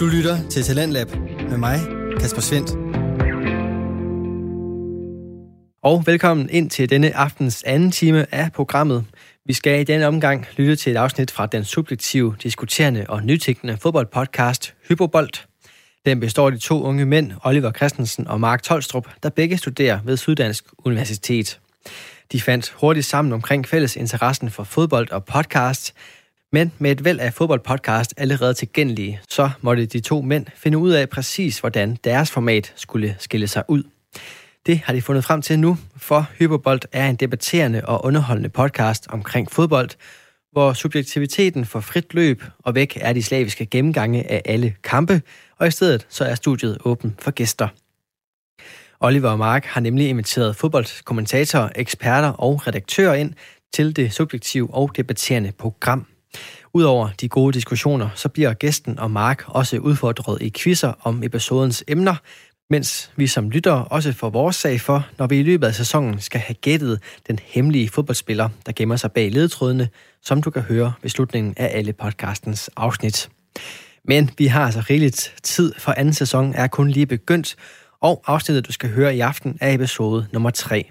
Du lytter til Talentlab med mig, Kasper Svendt. Og velkommen ind til denne aftens anden time af programmet. Vi skal i denne omgang lytte til et afsnit fra den subjektive, diskuterende og nytænkende fodboldpodcast Hypobold. Den består af de to unge mænd, Oliver Christensen og Mark Tolstrup, der begge studerer ved Syddansk Universitet. De fandt hurtigt sammen omkring fælles interessen for fodbold og podcast, men med et væld af fodboldpodcast allerede tilgængelige, så måtte de to mænd finde ud af præcis, hvordan deres format skulle skille sig ud. Det har de fundet frem til nu, for Hyperbold er en debatterende og underholdende podcast omkring fodbold, hvor subjektiviteten får frit løb, og væk er de slaviske gennemgange af alle kampe, og i stedet så er studiet åben for gæster. Oliver og Mark har nemlig inviteret fodboldkommentatorer, eksperter og redaktører ind til det subjektive og debatterende program. Udover de gode diskussioner, så bliver gæsten og Mark også udfordret i quizzer om episodens emner, mens vi som lytter også får vores sag for, når vi i løbet af sæsonen skal have gættet den hemmelige fodboldspiller, der gemmer sig bag ledetrådene, som du kan høre ved slutningen af alle podcastens afsnit. Men vi har altså rigeligt tid, for anden sæson er kun lige begyndt, og afsnittet, du skal høre i aften, er episode nummer 3.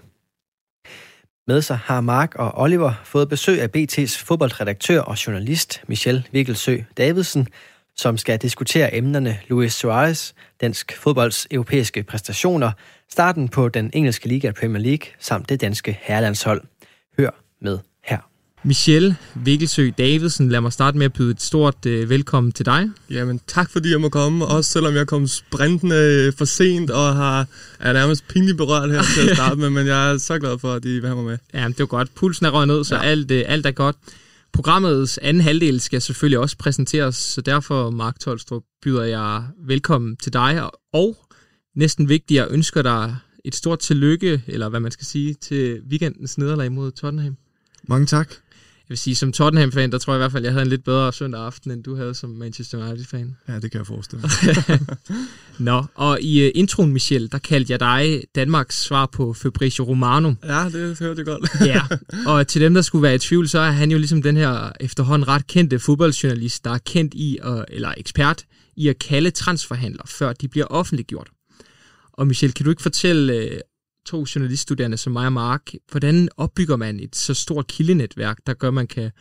Med sig har Mark og Oliver fået besøg af BT's fodboldredaktør og journalist Michel Vikkelsø Davidsen, som skal diskutere emnerne Luis Suarez, dansk fodbolds europæiske præstationer, starten på den engelske liga Premier League samt det danske herrelandshold. Hør med her. Michel Wikkelsø Davidsen, lad mig starte med at byde et stort øh, velkommen til dig. Jamen tak fordi jeg må komme, også selvom jeg kom sprintende for sent og har, er nærmest pinligt berørt her til at starte med, men jeg er så glad for, at I vil have mig med. Ja, det var godt. Pulsen er røget ned, så ja. alt, øh, alt er godt. Programmets anden halvdel skal selvfølgelig også præsenteres, så derfor, Mark Tolstrup, byder jeg velkommen til dig, og næsten vigtigere ønsker dig et stort tillykke, eller hvad man skal sige, til weekendens nederlag mod Tottenham. Mange tak. Jeg vil sige, som Tottenham-fan, der tror jeg i hvert fald, jeg havde en lidt bedre søndag aften, end du havde som Manchester United-fan. Ja, det kan jeg forestille Nå, og i uh, introen, Michel, der kaldte jeg dig Danmarks svar på Fabrizio Romano. Ja, det hørte jeg godt. ja, og til dem, der skulle være i tvivl, så er han jo ligesom den her efterhånden ret kendte fodboldjournalist, der er kendt i, at, eller ekspert i at kalde transferhandler, før de bliver offentliggjort. Og Michel, kan du ikke fortælle uh, to journaliststuderende som mig og Mark, hvordan opbygger man et så stort kildenetværk, der gør, at man kan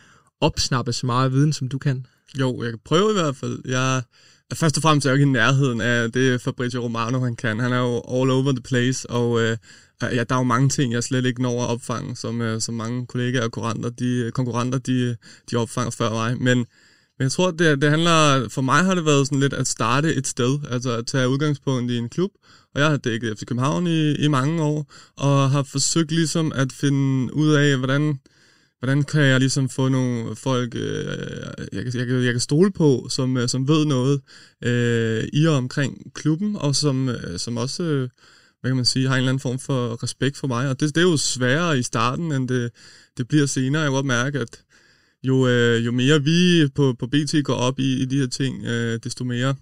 opsnappe så meget viden, som du kan? Jo, jeg kan prøve i hvert fald. Jeg, først og fremmest er jeg jo ikke i nærheden af det Fabrizio Romano, han kan. Han er jo all over the place, og øh, ja, der er jo mange ting, jeg slet ikke når at opfange, som, øh, som mange kollegaer og konkurrenter, de, konkurrenter de, de opfanger før mig. Men, men jeg tror, det, det handler, for mig har det været sådan lidt at starte et sted, altså at tage udgangspunkt i en klub, og jeg har dækket FC København i, i mange år, og har forsøgt ligesom at finde ud af, hvordan, hvordan kan jeg ligesom få nogle folk, øh, jeg, jeg, jeg, jeg kan stole på, som, øh, som ved noget øh, i og omkring klubben, og som, øh, som også, øh, hvad kan man sige, har en eller anden form for respekt for mig. Og det, det er jo sværere i starten, end det, det bliver senere. Jeg kan godt mærke, at jo, øh, jo mere vi på, på BT går op i, i de her ting, øh, desto mere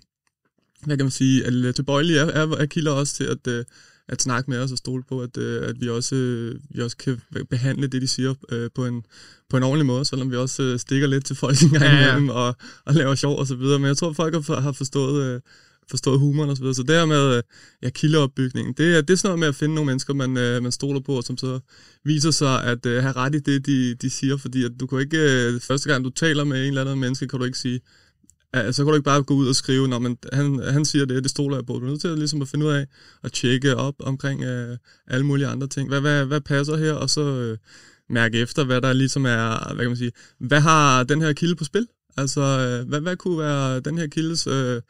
hvad kan man sige, at tilbøjelige er, er, er kilder også til at, øh, at snakke med os og stole på, at, øh, at vi, også, øh, vi også kan behandle det, de siger på, en, på en ordentlig måde, selvom vi også stikker lidt til folk en gang ja, ja. imellem og, og laver sjov og så videre. Men jeg tror, folk har, har forstået, forstået humoren og så videre. Så det her med ja, kildeopbygningen, det er, det er sådan noget med at finde nogle mennesker, man, man stoler på, og som så viser sig at have ret i det, de, de siger. Fordi at du kan ikke, første gang du taler med en eller anden menneske, kan du ikke sige, så kan du ikke bare gå ud og skrive, når man, han, han siger det, det stoler jeg på. Du er nødt til at, ligesom at finde ud af at tjekke op omkring øh, alle mulige andre ting. Hvad, hvad, hvad passer her? Og så øh, mærke efter, hvad der ligesom er, hvad kan man sige, hvad har den her kilde på spil? Altså, øh, hvad, hvad kunne være den her kildes øh,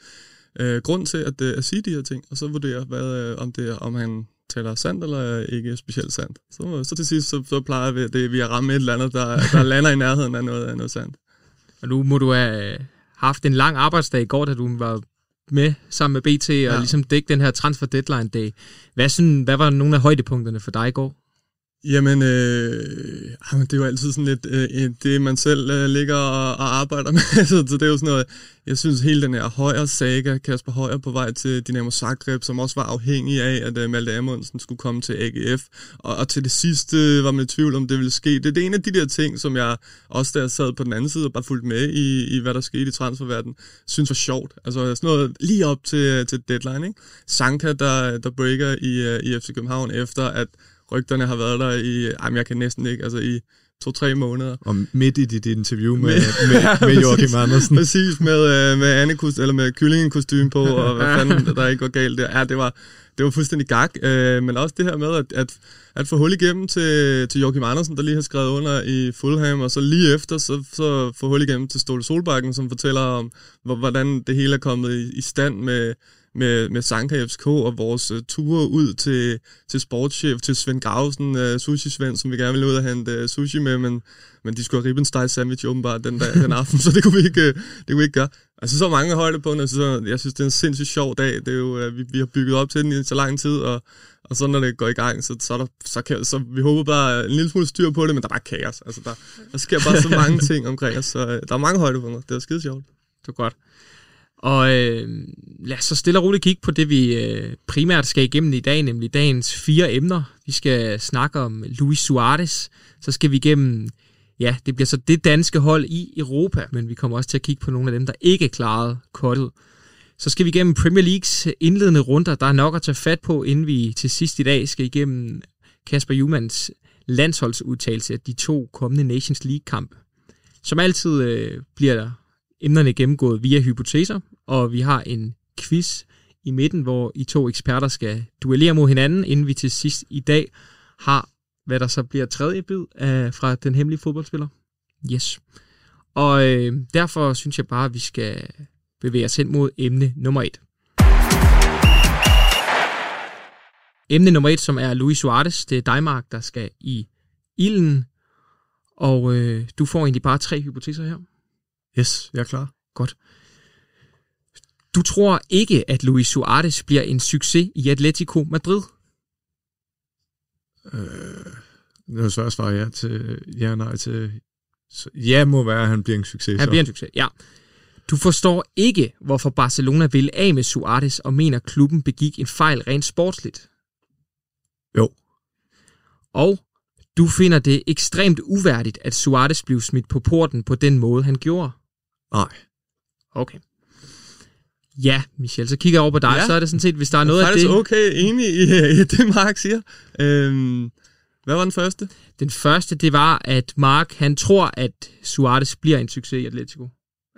øh, grund til at, øh, at sige de her ting? Og så vurdere, hvad, øh, om, det, om han taler sandt eller ikke specielt sandt. Så, så til sidst, så, så plejer vi, det, vi at ramme et eller andet, der, der lander i nærheden af noget, af noget sandt. Og nu må du have haft en lang arbejdsdag i går, da du var med sammen med BT og ja. ligesom dække den her transfer deadline dag. Hvad, sådan, hvad var nogle af højdepunkterne for dig i går? Jamen, øh, jamen, det er jo altid sådan lidt øh, det, man selv øh, ligger og, og arbejder med. så det er jo sådan noget, jeg synes hele den her Højer saga, Kasper Højer på vej til Dynamo Zagreb, som også var afhængig af, at øh, Malte Amundsen skulle komme til AGF. Og, og til det sidste var man i tvivl om, det ville ske. Det, det er en af de der ting, som jeg også da jeg sad på den anden side og bare fulgte med i, i hvad der skete i transferverdenen, synes var sjovt. Altså sådan noget lige op til, til deadline. Ikke? Sanka, der, der breaker i, øh, i FC København efter, at rygterne har været der i, jamen jeg kan næsten ikke, altså i to-tre måneder. Og midt i dit interview med, med, med, med Joachim Andersen. Præcis, med, uh, med, Anne eller med kyllingenkostyme på, og hvad fanden der ikke var galt der. Ja, det var, det var fuldstændig gag, uh, men også det her med, at, at, at få hul igennem til, til Joachim Andersen, der lige har skrevet under i Fulham, og så lige efter, så, så få hul igennem til Ståle Solbakken, som fortæller om, hvordan det hele er kommet i, i stand med, med, med Sanka FSK og vores uh, ture ud til, til sportschef, til Svend Grausen, uh, sushi-Svend, som vi gerne ville ud og hente uh, sushi med, men, men de skulle have ribbensteg sandwich åbenbart den, dag, den aften, så det kunne vi ikke, uh, det kunne vi ikke gøre. Altså så mange højde på den, så jeg synes, det er en sindssygt sjov dag. Det er jo, uh, vi, vi har bygget op til den i så lang tid, og, og så når det går i gang, så, så, er der, så, kan, så vi håber bare en lille smule styr på det, men der er bare kaos. Altså der, der sker bare så mange ting omkring os, så uh, der er mange højdepunkter. Det er skide sjovt. Det er godt. Og øh, lad os så stille og roligt kigge på det, vi øh, primært skal igennem i dag, nemlig dagens fire emner. Vi skal snakke om Luis Suarez, så skal vi igennem, ja, det bliver så det danske hold i Europa, men vi kommer også til at kigge på nogle af dem, der ikke klarede kottet. Så skal vi igennem Premier Leagues indledende runder. Der er nok at tage fat på, inden vi til sidst i dag skal igennem Kasper Jumans landsholdsudtalelse af de to kommende Nations League-kampe. Som altid øh, bliver der emnerne gennemgået via hypoteser, og vi har en quiz i midten, hvor I to eksperter skal duellere mod hinanden, inden vi til sidst i dag har, hvad der så bliver tredje bid af, fra den hemmelige fodboldspiller. Yes. Og øh, derfor synes jeg bare, at vi skal bevæge os hen mod emne nummer et. Emne nummer et, som er Luis Suarez. Det er dig, Mark, der skal i ilden. Og øh, du får egentlig bare tre hypoteser her. Yes, jeg er klar. Godt. Du tror ikke, at Luis Suarez bliver en succes i Atletico Madrid? Øh, det er svært at svare ja til ja nej til. Ja må være, at han bliver en succes. Han så. bliver en succes, ja. Du forstår ikke, hvorfor Barcelona vil af med Suarez og mener, klubben begik en fejl rent sportsligt. Jo. Og du finder det ekstremt uværdigt, at Suarez blev smidt på porten på den måde, han gjorde. Nej. Okay. Ja, Michel, så kigger jeg over på dig, ja. så er det sådan set, hvis der er noget af det... Jeg er okay enig i, i det, Mark siger. Øhm, hvad var den første? Den første, det var, at Mark, han tror, at Suarez bliver en succes i Atletico.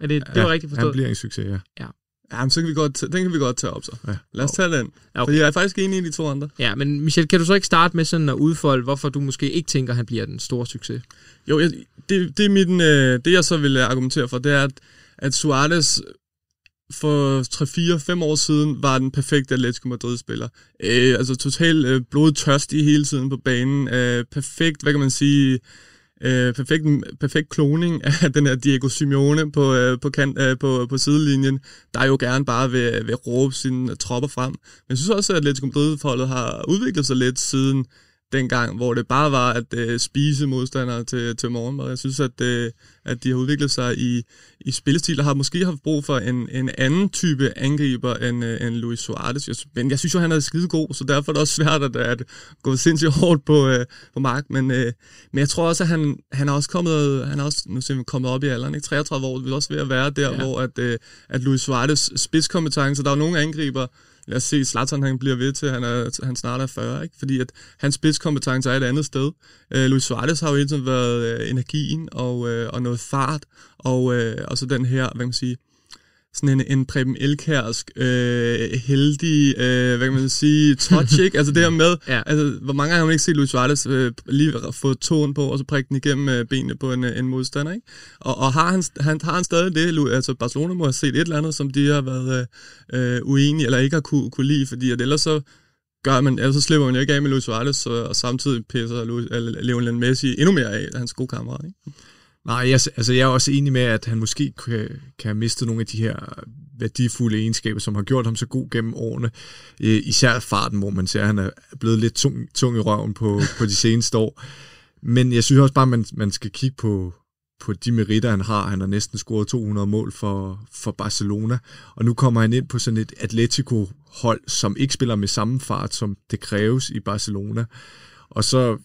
Er det, ja, det var rigtigt forstået? han bliver en succes, ja. Ja. Ja, men så kan vi godt, den kan vi godt tage op så. Ja. Lad os tage den. Ja, okay. For jeg er faktisk enig i de to andre. Ja, men Michel, kan du så ikke starte med sådan at udfolde, hvorfor du måske ikke tænker, at han bliver den store succes? Jo, jeg, det, det, er mit, øh, det jeg så vil argumentere for, det er, at, at Suarez for 3-4-5 år siden var den perfekte Atletico Madrid-spiller. Øh, altså totalt øh, blodtørstig hele tiden på banen. Øh, perfekt, hvad kan man sige, øh, perfekt, perfekt kloning af den her Diego Simeone på, øh, på, kant, øh, på, på sidelinjen, der jo gerne bare vil, vil råbe sine tropper frem. Men jeg synes også, at Atletico Madrid-forholdet har udviklet sig lidt siden dengang, hvor det bare var at øh, spise modstandere til, til morgenmad. Jeg synes, at, øh, at de har udviklet sig i, i spillestil, og har måske haft brug for en, en anden type angriber end, øh, end Luis Suarez. Jeg, men jeg synes jo, han er skide god, så derfor er det også svært at, at gå sindssygt hårdt på, øh, på Mark. Men, øh, men jeg tror også, at han, han er også kommet, han er også, nu ser vi, kommet op i alderen, ikke? 33 år, vi er også ved at være der, ja. hvor at, øh, at Luis Suarez spidskompetence, der er nogle angriber, lad os se, Zlatan han bliver ved til, han, er, han snart er 40, ikke? fordi at hans spidskompetence er et andet sted. Uh, Luis Suarez har jo hele tiden været uh, energien og, uh, og noget fart, og, uh, og så den her, hvad kan man sige, sådan en, en Preben Elkærsk, øh, heldig, øh, hvad kan man sige, touch, ikke? Altså det her med, ja. altså, hvor mange gange har man ikke set Luis Suarez øh, lige få tåen på, og så prikke den igennem øh, benene på en, en modstander, ikke? Og, og har, han, han, har han stadig det? Altså Barcelona må have set et eller andet, som de har været øh, uenige, eller ikke har kunne, kunne lide, fordi at ellers så gør man, ellers så slipper man jo ikke af med Luis Suarez, og, og samtidig pisser Luis, eller Lionel Messi endnu mere af, hans gode kammerat, ikke? Nej, jeg, altså jeg er også enig med, at han måske kan, kan have mistet nogle af de her værdifulde egenskaber, som har gjort ham så god gennem årene. Øh, især farten, hvor man ser, at han er blevet lidt tung, tung i røven på, på de seneste år. Men jeg synes også bare, at man, man skal kigge på, på de meritter, han har. Han har næsten scoret 200 mål for, for Barcelona, og nu kommer han ind på sådan et Atletico-hold, som ikke spiller med samme fart, som det kræves i Barcelona. Og så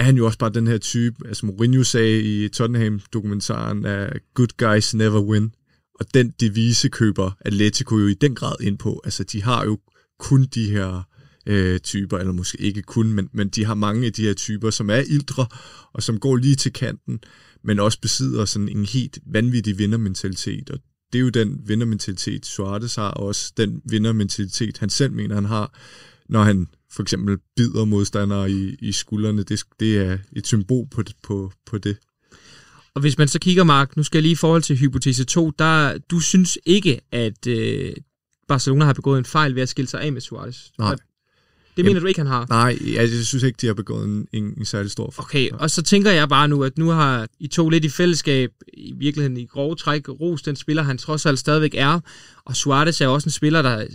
er han jo også bare den her type, altså Mourinho sagde i Tottenham-dokumentaren, at good guys never win. Og den devise køber Atletico jo i den grad ind på. Altså, de har jo kun de her øh, typer, eller måske ikke kun, men, men de har mange af de her typer, som er ildre, og som går lige til kanten, men også besidder sådan en helt vanvittig vindermentalitet. Og det er jo den vindermentalitet, Suarez har, og også den vindermentalitet, han selv mener, han har, når han for eksempel bider modstandere i, i skuldrene. Det, det er et symbol på, på, på det. Og hvis man så kigger, Mark, nu skal jeg lige i forhold til hypotese 2, der, du synes ikke, at øh, Barcelona har begået en fejl ved at skille sig af med Suarez? Nej. Det mener Jamen, du ikke, han har? Nej, jeg synes ikke, de har begået en, en, en særlig stor fejl. Okay, og så tænker jeg bare nu, at nu har I to lidt i fællesskab, i virkeligheden i grove træk, ros den spiller, han trods alt stadigvæk er. Og Suarez er også en spiller, der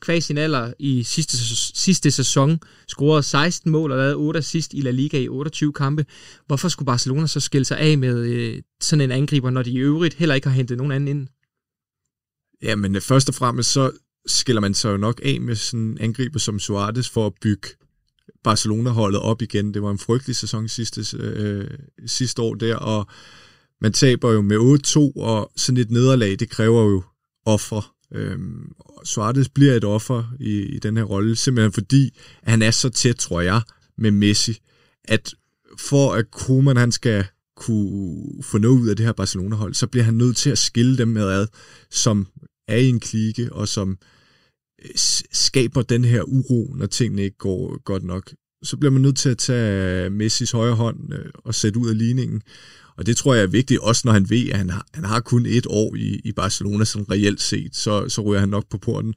kvæg sin alder i sidste, sidste sæson scorede 16 mål og lavede 8 assist i La Liga i 28 kampe. Hvorfor skulle Barcelona så skille sig af med øh, sådan en angriber, når de i øvrigt heller ikke har hentet nogen anden ind? Ja, men øh, først og fremmest så skiller man sig jo nok af med sådan en angriber som Suarez for at bygge Barcelona-holdet op igen. Det var en frygtelig sæson sidste, øh, sidste år der, og man taber jo med 8-2, og sådan et nederlag, det kræver jo ofre. Øhm, Suarez bliver et offer i, i den her rolle, simpelthen fordi at han er så tæt, tror jeg, med Messi, at for at Koeman han skal kunne få noget ud af det her Barcelona-hold, så bliver han nødt til at skille dem med ad, som er i en klike, og som øh, skaber den her uro, når tingene ikke går godt nok. Så bliver man nødt til at tage Messis højre hånd øh, og sætte ud af ligningen. Og det tror jeg er vigtigt, også når han ved, at han har, han har kun et år i, i Barcelona, sådan reelt set, så, så ryger han nok på porten.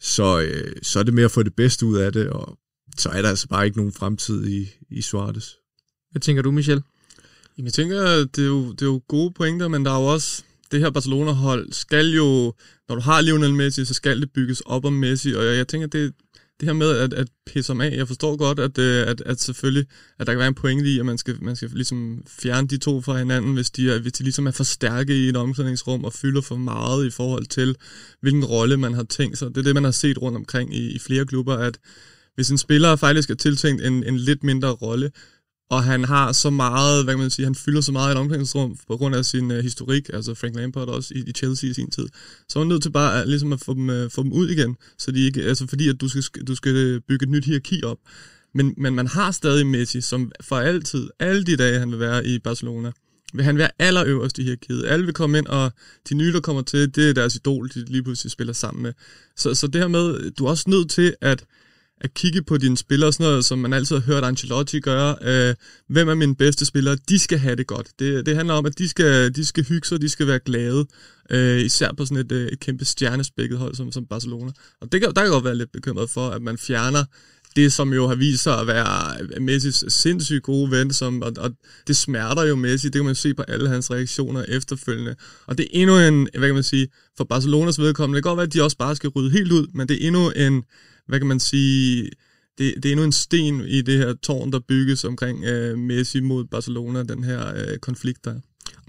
Så, øh, så er det med at få det bedste ud af det, og så er der altså bare ikke nogen fremtid i, i Suarez. Hvad tænker du, Michel? Jamen, jeg tænker, det er, jo, det er jo gode pointer, men der er jo også, det her Barcelona-hold skal jo, når du har Lionel Messi, så skal det bygges op om Messi, og jeg, jeg tænker, det, det her med at, at pisse ham af, jeg forstår godt, at, øh, at, at selvfølgelig, at der kan være en pointe i, at man skal, man skal ligesom fjerne de to fra hinanden, hvis de, er, hvis de ligesom er for stærke i et omklædningsrum og fylder for meget i forhold til, hvilken rolle man har tænkt sig. Det er det, man har set rundt omkring i, i flere klubber, at hvis en spiller faktisk er tiltænkt en, en lidt mindre rolle, og han har så meget, hvad kan man sige, han fylder så meget i et omklædningsrum på grund af sin uh, historik, altså Frank Lampard også i, i Chelsea i sin tid. Så er han nødt til bare uh, ligesom at få dem, uh, få dem ud igen, så de ikke, altså fordi at du skal, du skal bygge et nyt hierarki op. Men, men man har stadig Messi, som for altid, alle de dage han vil være i Barcelona, vil han være allerøverst i hierarkiet. Alle vil komme ind, og de nye, der kommer til, det er deres idol, de lige pludselig spiller sammen med. Så, så det her med, du er også nødt til at at kigge på dine spillere, sådan noget, som man altid har hørt Ancelotti gøre. Øh, hvem er mine bedste spillere? De skal have det godt. Det, det handler om, at de skal, de skal hygge sig, de skal være glade. Øh, især på sådan et, øh, et kæmpe stjernespækket hold som, som Barcelona. Og det kan, der kan godt være lidt bekymret for, at man fjerner det, som jo har vist sig at være øh, Messis sindssygt gode ven, som, og, og det smerter jo Messi, det kan man se på alle hans reaktioner efterfølgende. Og det er endnu en, hvad kan man sige, for Barcelonas vedkommende, det kan godt være, at de også bare skal rydde helt ud, men det er endnu en, hvad kan man sige, det, det er endnu en sten i det her tårn, der bygges omkring øh, Messi mod Barcelona, den her øh, konflikt der.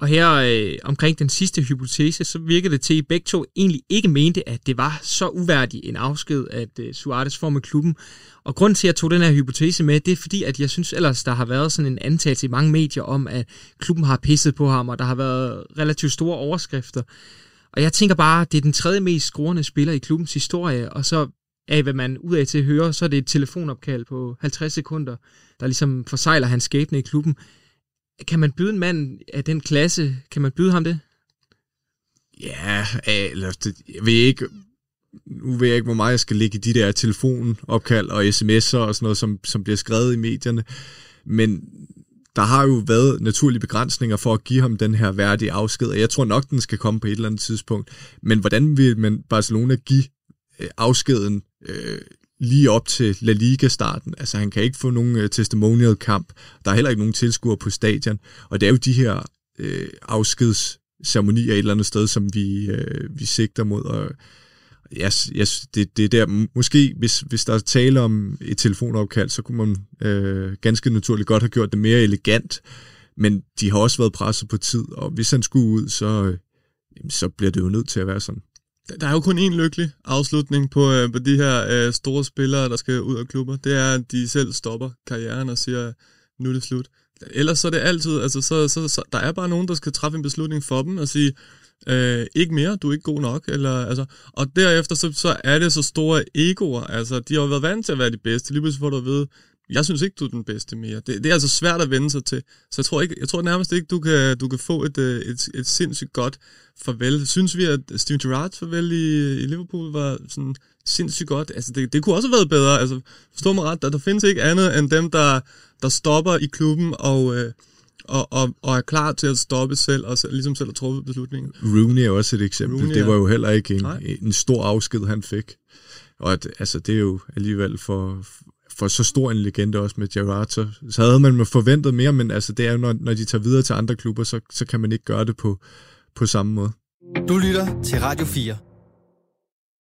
Og her øh, omkring den sidste hypotese, så virker det til, at begge to egentlig ikke mente, at det var så uværdig en afsked, at øh, Suarez får med klubben. Og grund til, at jeg tog den her hypotese med, det er fordi, at jeg synes ellers, der har været sådan en antagelse i mange medier om, at klubben har pisset på ham, og der har været relativt store overskrifter. Og jeg tænker bare, det er den tredje mest scorende spiller i klubbens historie, og så af, hvad man ud af til hører, så er det et telefonopkald på 50 sekunder, der ligesom forsejler hans skæbne i klubben. Kan man byde en mand af den klasse, kan man byde ham det? Ja, eller det, jeg ved ikke, nu ved jeg ikke, hvor meget jeg skal ligge i de der telefonopkald og sms'er og sådan noget, som, som bliver skrevet i medierne. Men der har jo været naturlige begrænsninger for at give ham den her værdige afsked, og jeg tror nok, den skal komme på et eller andet tidspunkt. Men hvordan vil man Barcelona give øh, afskeden øh, lige op til La Liga-starten. Altså han kan ikke få nogen øh, testimonial-kamp. Der er heller ikke nogen tilskuere på stadion. Og det er jo de her øh, afskedsceremonier et eller andet sted, som vi, øh, vi sigter mod, og yes, yes, det, det er der, måske hvis, hvis der er tale om et telefonopkald, så kunne man øh, ganske naturligt godt have gjort det mere elegant, men de har også været presset på tid, og hvis han skulle ud, så, øh, så bliver det jo nødt til at være sådan. Der er jo kun en lykkelig afslutning på, øh, på de her øh, store spillere, der skal ud af klubber. Det er, at de selv stopper karrieren og siger, nu er det slut. Ellers så er det altid, altså så, så, så der er bare nogen, der skal træffe en beslutning for dem og sige, øh, ikke mere, du er ikke god nok. Eller, altså, og derefter så, så er det så store egoer. Altså, de har jo været vant til at være de bedste. Lige pludselig får du at vide, jeg synes ikke, du er den bedste mere. Det, det er altså svært at vende sig til. Så jeg tror, ikke, jeg tror nærmest ikke, du kan, du kan få et, øh, et, et sindssygt godt farvel. Synes vi, at Steven Gerrards farvel i, i Liverpool var sådan sindssygt godt? Altså, det, det kunne også have været bedre. Altså, forstå mig ret, der, der findes ikke andet end dem, der, der stopper i klubben og... Øh, og, og, og er klar til at stoppe selv, og ligesom selv at træffe beslutningen. Rooney er også et eksempel. Rooney, det var jo heller ikke en, en stor afsked, han fik. Og at, altså, det er jo alligevel for, for så stor en legende også med Gerrard, så, så havde man forventet mere, men altså, det er jo, når, når de tager videre til andre klubber, så, så kan man ikke gøre det på, på samme måde. Du lytter til Radio 4.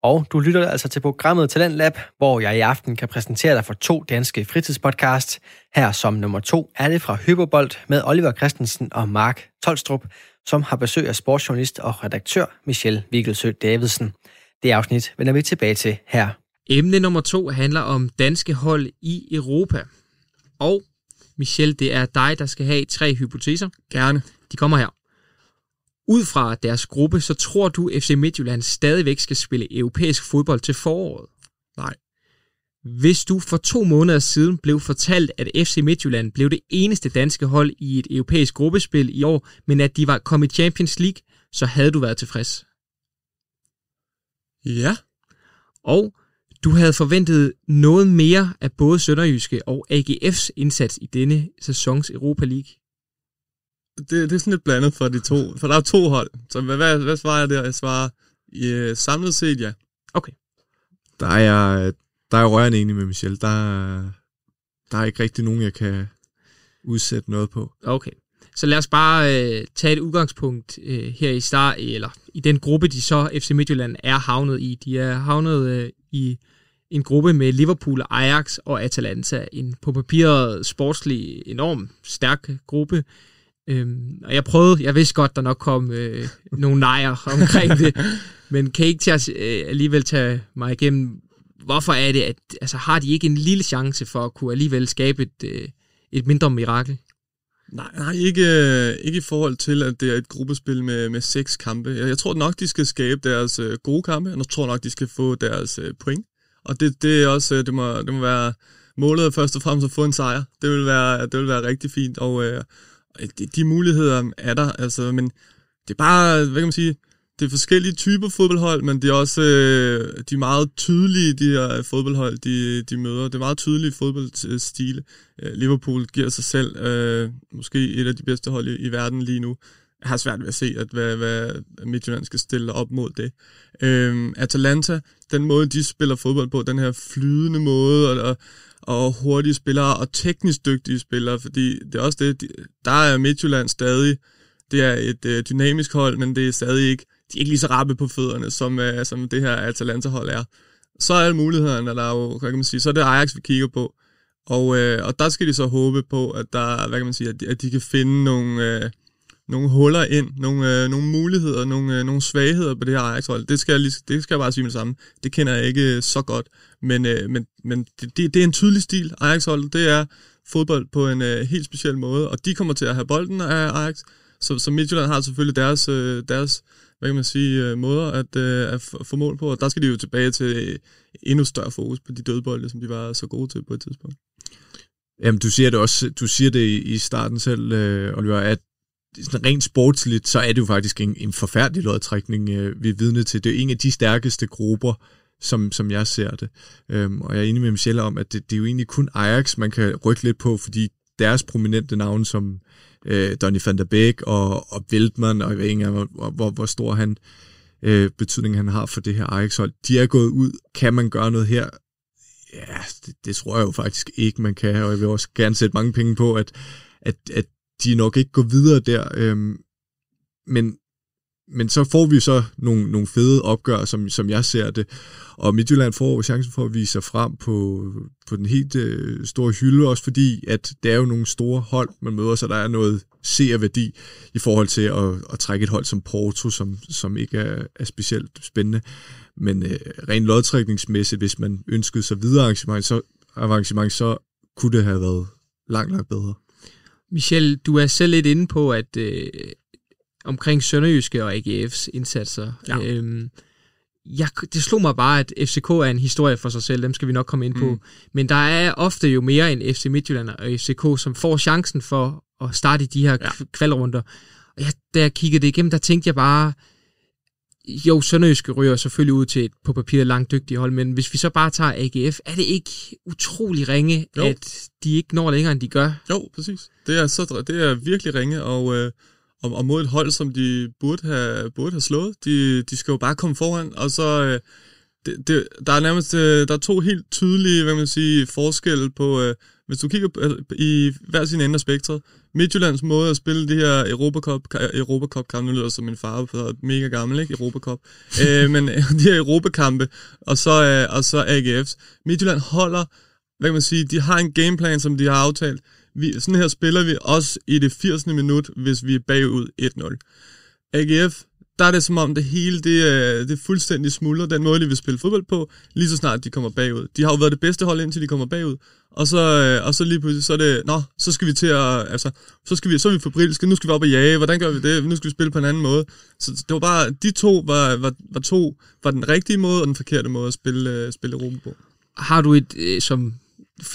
Og du lytter altså til programmet Talent Lab, hvor jeg i aften kan præsentere dig for to danske fritidspodcasts. Her som nummer to er det fra Hyperbold med Oliver Christensen og Mark Tolstrup, som har besøg af sportsjournalist og redaktør Michelle Vigelsø Davidsen. Det afsnit vender vi tilbage til her. Emne nummer to handler om danske hold i Europa. Og Michelle, det er dig, der skal have tre hypoteser. Gerne. De kommer her. Ud fra deres gruppe, så tror du, FC Midtjylland stadigvæk skal spille europæisk fodbold til foråret? Nej. Hvis du for to måneder siden blev fortalt, at FC Midtjylland blev det eneste danske hold i et europæisk gruppespil i år, men at de var kommet i Champions League, så havde du været tilfreds. Ja. Og du havde forventet noget mere af både Sønderjyske og AGF's indsats i denne sæsons Europa League. Det, det er sådan lidt blandet for de to, for der er to hold. Så hvad, hvad, hvad svarer jeg der? Jeg svarer ja, samlet set ja. Okay. Der er jeg, der er jeg rørende enig med Michel. Der, der er ikke rigtig nogen, jeg kan udsætte noget på. Okay. Så lad os bare øh, tage et udgangspunkt øh, her i start, eller i den gruppe, de så FC Midtjylland er havnet i. De er havnet øh, i en gruppe med Liverpool, Ajax og Atalanta. En på papiret sportslig enorm stærk gruppe. Øhm, og jeg prøvede, jeg vidste godt, der nok kom øh, nogle nejer omkring det, men kan I ikke tage, øh, alligevel tage mig igennem, hvorfor er det, at altså, har de ikke en lille chance for at kunne alligevel skabe et, øh, et mindre mirakel? Nej, nej ikke, øh, ikke i forhold til, at det er et gruppespil med, med seks kampe. Jeg, jeg tror nok, de skal skabe deres øh, gode kampe, og jeg tror nok, de skal få deres øh, point. Og det, det er også, øh, det må, det må være målet først og fremmest at få en sejr. Det vil være, det vil være rigtig fint, og øh, de, de muligheder er der, altså, men det er bare, hvad kan man sige, det er forskellige typer fodboldhold, men det er også øh, de er meget tydelige, de her fodboldhold, de, de møder. Det er meget tydelige fodboldstile. Øh, Liverpool giver sig selv øh, måske et af de bedste hold i, i verden lige nu. Jeg har svært ved at se, at hvad, hvad Midtjylland skal stille op mod det. Øh, Atalanta, den måde, de spiller fodbold på, den her flydende måde, og, og hurtige spillere, og teknisk dygtige spillere, fordi det er også det, der er Midtjylland stadig, det er et øh, dynamisk hold, men det er stadig ikke de er ikke lige så rappe på fødderne, som, uh, som det her Atalanta-hold er. Så er mulighederne, der er jo, hvad kan man sige, så er det Ajax, vi kigger på. Og, uh, og der skal de så håbe på, at der, hvad kan man sige, at de, at de kan finde nogle, uh, nogle huller ind, nogle, uh, nogle muligheder, nogle, uh, nogle svagheder på det her Ajax-hold. Det skal, jeg lige, det skal jeg bare sige med det samme. Det kender jeg ikke så godt, men, uh, men, men det, det, det er en tydelig stil, Ajax-holdet. Det er fodbold på en uh, helt speciel måde, og de kommer til at have bolden af Ajax, så, så Midtjylland har selvfølgelig deres, uh, deres hvad kan man sige, øh, måder at, øh, at få mål på, og der skal de jo tilbage til øh, endnu større fokus på de dødbolde, som de var så gode til på et tidspunkt. Jamen, du siger det også, du siger det i starten selv, øh, Oliver, at sådan rent sportsligt, så er det jo faktisk en, en forfærdelig lodtrækning, øh, vi er vidne til. Det er en af de stærkeste grupper, som, som jeg ser det. Øhm, og jeg er enig med Michelle om, at det, det er jo egentlig kun Ajax, man kan rykke lidt på, fordi deres prominente navne som øh, Donny van der Beek og, og Wildman, og jeg ved ikke hvor, hvor, hvor stor han, øh, betydning han har for det her Ajax-hold. De er gået ud. Kan man gøre noget her? Ja, det, det tror jeg jo faktisk ikke, man kan, og jeg vil også gerne sætte mange penge på, at, at, at de nok ikke går videre der. Øhm, men men så får vi så nogle, nogle fede opgør, som, som jeg ser det. Og Midtjylland får chancen for at vise sig frem på, på den helt øh, store hylde, også fordi, at det er jo nogle store hold, man møder, så der er noget seerværdi i forhold til at, at trække et hold som Porto, som, som ikke er, er specielt spændende. Men øh, rent lodtrækningsmæssigt, hvis man ønskede sig videre arrangement, så, arrangement, så kunne det have været langt, langt bedre. Michel, du er selv lidt inde på, at øh, omkring Sønderjyske og AGF's indsatser. Ja. Øhm, jeg, det slog mig bare, at FCK er en historie for sig selv, dem skal vi nok komme ind på. Mm. Men der er ofte jo mere end FC Midtjylland og FCK, som får chancen for at starte i de her ja. kvalrunder. Og jeg, da jeg kiggede det igennem, der tænkte jeg bare, jo, Sønderjyske ryger selvfølgelig ud til et på papiret langt dygtigt hold, men hvis vi så bare tager AGF, er det ikke utrolig ringe, jo. at de ikke når længere, end de gør? Jo, præcis. Det er, så, det er virkelig ringe, og, øh, og, og mod et hold, som de burde have, burde have slået. De, de skal jo bare komme foran, og så... Øh, det, det, der er nærmest øh, der er to helt tydelige hvad man siger, forskelle på, øh, hvis du kigger i hver sin ende af spektret, Midtjyllands måde at spille de her Europacup, Europacup kampe, nu lyder som min far, for mega gammel, ikke? Europacup. øh, men de her Europakampe, og så, øh, og så AGF's. Midtjylland holder, hvad kan man sige, de har en gameplan, som de har aftalt. Vi, sådan her spiller vi også i det 80. minut, hvis vi er bagud 1-0. AGF, der er det som om det hele, det øh, det er fuldstændig smuldrer, den måde, de vil spille fodbold på, lige så snart de kommer bagud. De har jo været det bedste hold, indtil de kommer bagud. Og så, øh, og så lige pludselig, så er det, nå, så skal vi til at, altså, så, skal vi, så er vi fabrilske, nu skal vi op og jage, hvordan gør vi det, nu skal vi spille på en anden måde. Så det var bare, de to var, var, var to, var den rigtige måde og den forkerte måde at spille, øh, spille Europa på. Har du et, øh, som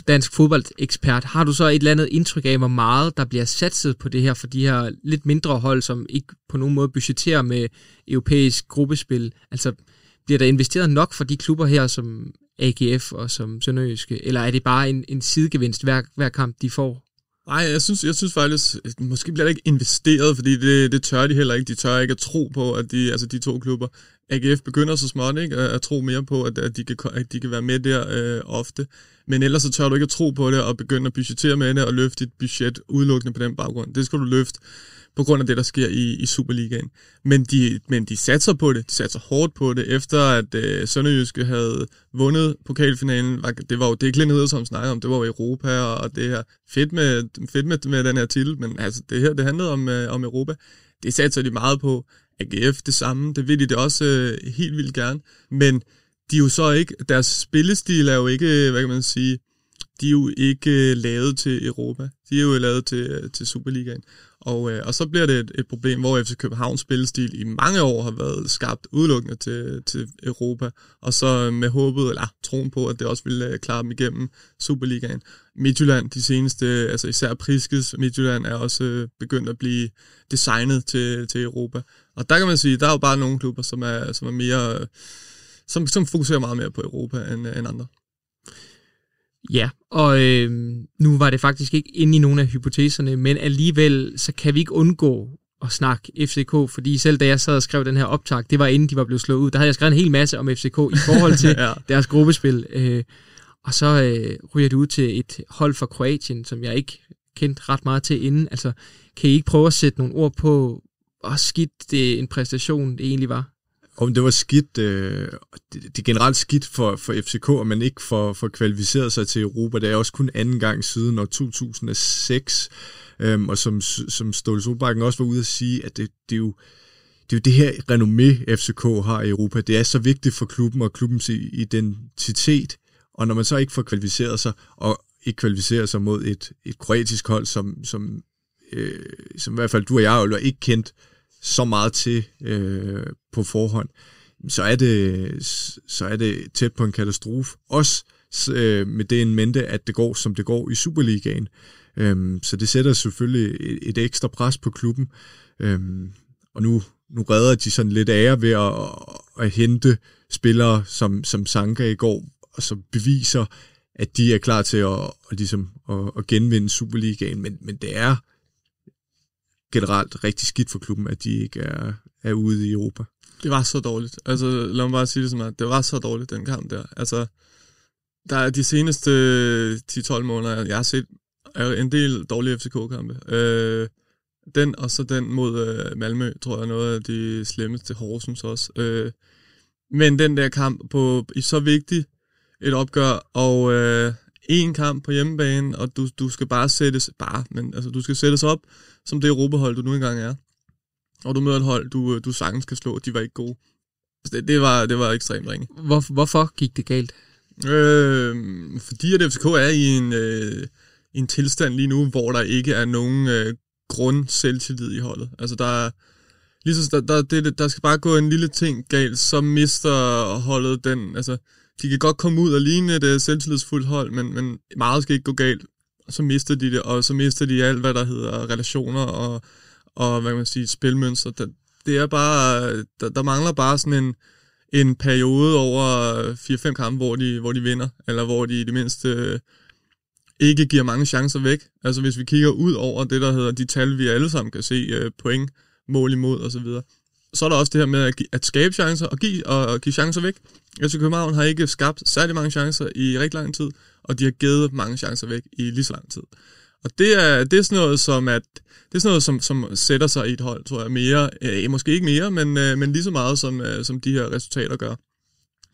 dansk fodboldekspert, har du så et eller andet indtryk af, hvor meget der bliver satset på det her for de her lidt mindre hold, som ikke på nogen måde budgetterer med europæisk gruppespil? Altså, bliver der investeret nok for de klubber her, som AGF og som Sønderjyske, eller er det bare en, en sidegevinst hver, hver kamp, de får? Nej, jeg synes, jeg synes faktisk, måske bliver der ikke investeret, fordi det, det tør de heller ikke. De tør ikke at tro på, at de, altså de to klubber, AGF begynder så småt ikke, at, at tro mere på, at, at, de kan, at de kan være med der øh, ofte. Men ellers så tør du ikke at tro på det og begynde at budgettere med det og løfte dit budget udelukkende på den baggrund. Det skal du løfte på grund af det, der sker i, i Superligaen. Men de, men de satser på det. De satser hårdt på det, efter at øh, Sønderjyske havde vundet pokalfinalen. Var, det var jo det, Glenn som snakkede om. Det var jo Europa, og det her fedt med, fedt med, med den her titel. Men altså, det her, det handlede om, øh, om Europa. Det satser de meget på. AGF det samme. Det vil de det også øh, helt vildt gerne. Men de er jo så ikke, deres spillestil er jo ikke, hvad kan man sige, de er jo ikke øh, lavet til Europa. De er jo lavet til, øh, til Superligaen. Og, øh, og så bliver det et, et problem, hvor FC Københavns spillestil i mange år har været skabt udelukkende til, til Europa, og så med håbet, eller troen på, at det også ville øh, klare dem igennem Superligaen. Midtjylland, de seneste, altså især Priskes Midtjylland, er også øh, begyndt at blive designet til, til Europa. Og der kan man sige, der er jo bare nogle klubber, som er, som er mere, som, som fokuserer meget mere på Europa end, end andre. Ja, og øh, nu var det faktisk ikke inde i nogle af hypoteserne, men alligevel så kan vi ikke undgå at snakke FCK, fordi selv da jeg sad og skrev den her optag, det var inden de var blevet slået ud, der havde jeg skrevet en hel masse om FCK i forhold til ja. deres gruppespil. Øh, og så øh, ryger det ud til et hold fra Kroatien, som jeg ikke kendte ret meget til inden. Altså, kan I ikke prøve at sætte nogle ord på, hvor skidt det en præstation det egentlig var? Om det var skidt, øh, det, det er generelt skidt for, for FCK, at man ikke får, får kvalificeret sig til Europa. Det er også kun anden gang siden år 2006, øhm, og som, som Ståle Solbakken også var ude at sige, at det, det er jo det er jo det her renommé, FCK har i Europa. Det er så vigtigt for klubben og klubbens identitet, og når man så ikke får kvalificeret sig, og ikke kvalificerer sig mod et, et kroatisk hold, som, som, øh, som i hvert fald du og jeg jo ikke kendt så meget til øh, på forhånd, så er, det, så er det tæt på en katastrofe. Også øh, med det en mente, at det går, som det går i Superligaen. Øhm, så det sætter selvfølgelig et, et ekstra pres på klubben. Øhm, og nu, nu redder de sådan lidt ære ved at, at, at hente spillere som, som Sanka i går, og som beviser, at de er klar til at, at, ligesom, at, at genvinde Superligaen. Men, men det er generelt rigtig skidt for klubben, at de ikke er, er ude i Europa. Det var så dårligt. Altså, lad mig bare sige det som at det var så dårligt, den kamp der. Altså, der er de seneste øh, 10-12 måneder, jeg har set en del dårlige FCK-kampe. Øh, Den, og så den mod øh, Malmø, tror jeg er noget af de slemmeste. Horsens også. Øh, men den der kamp på i så vigtig et opgør, og øh, en kamp på hjemmebane, og du, du skal bare sættes, bare, men altså, du skal sættes op, som det Europahold, du nu engang er. Og du møder et hold, du, du sagtens kan slå, de var ikke gode. Altså, det, det, var, det var ekstremt ringe. Hvor, hvorfor gik det galt? Øh, fordi at FCK er i en, øh, en tilstand lige nu, hvor der ikke er nogen øh, grund selvtillid i holdet. Altså der er, lige så, der, der, det, der skal bare gå en lille ting galt, så mister holdet den, altså de kan godt komme ud og ligne et øh, selvtillidsfuldt hold, men, men meget skal ikke gå galt. Og så mister de det, og så mister de alt, hvad der hedder relationer og, og hvad kan man sige, spilmønster. Det, det er bare, der, der mangler bare sådan en, en periode over øh, 4-5 kampe, hvor de, hvor de vinder, eller hvor de i det mindste øh, ikke giver mange chancer væk. Altså hvis vi kigger ud over det, der hedder de tal, vi alle sammen kan se, øh, point, mål imod osv., så, er der også det her med at, at skabe chancer og give, og, og give chancer væk. FC København har ikke skabt særlig mange chancer i rigtig lang tid, og de har givet mange chancer væk i lige så lang tid. Og det er, det er sådan noget, som, at, det er sådan noget, som, som sætter sig i et hold, tror jeg, mere, øh, måske ikke mere, men, øh, men lige så meget, som, øh, som de her resultater gør.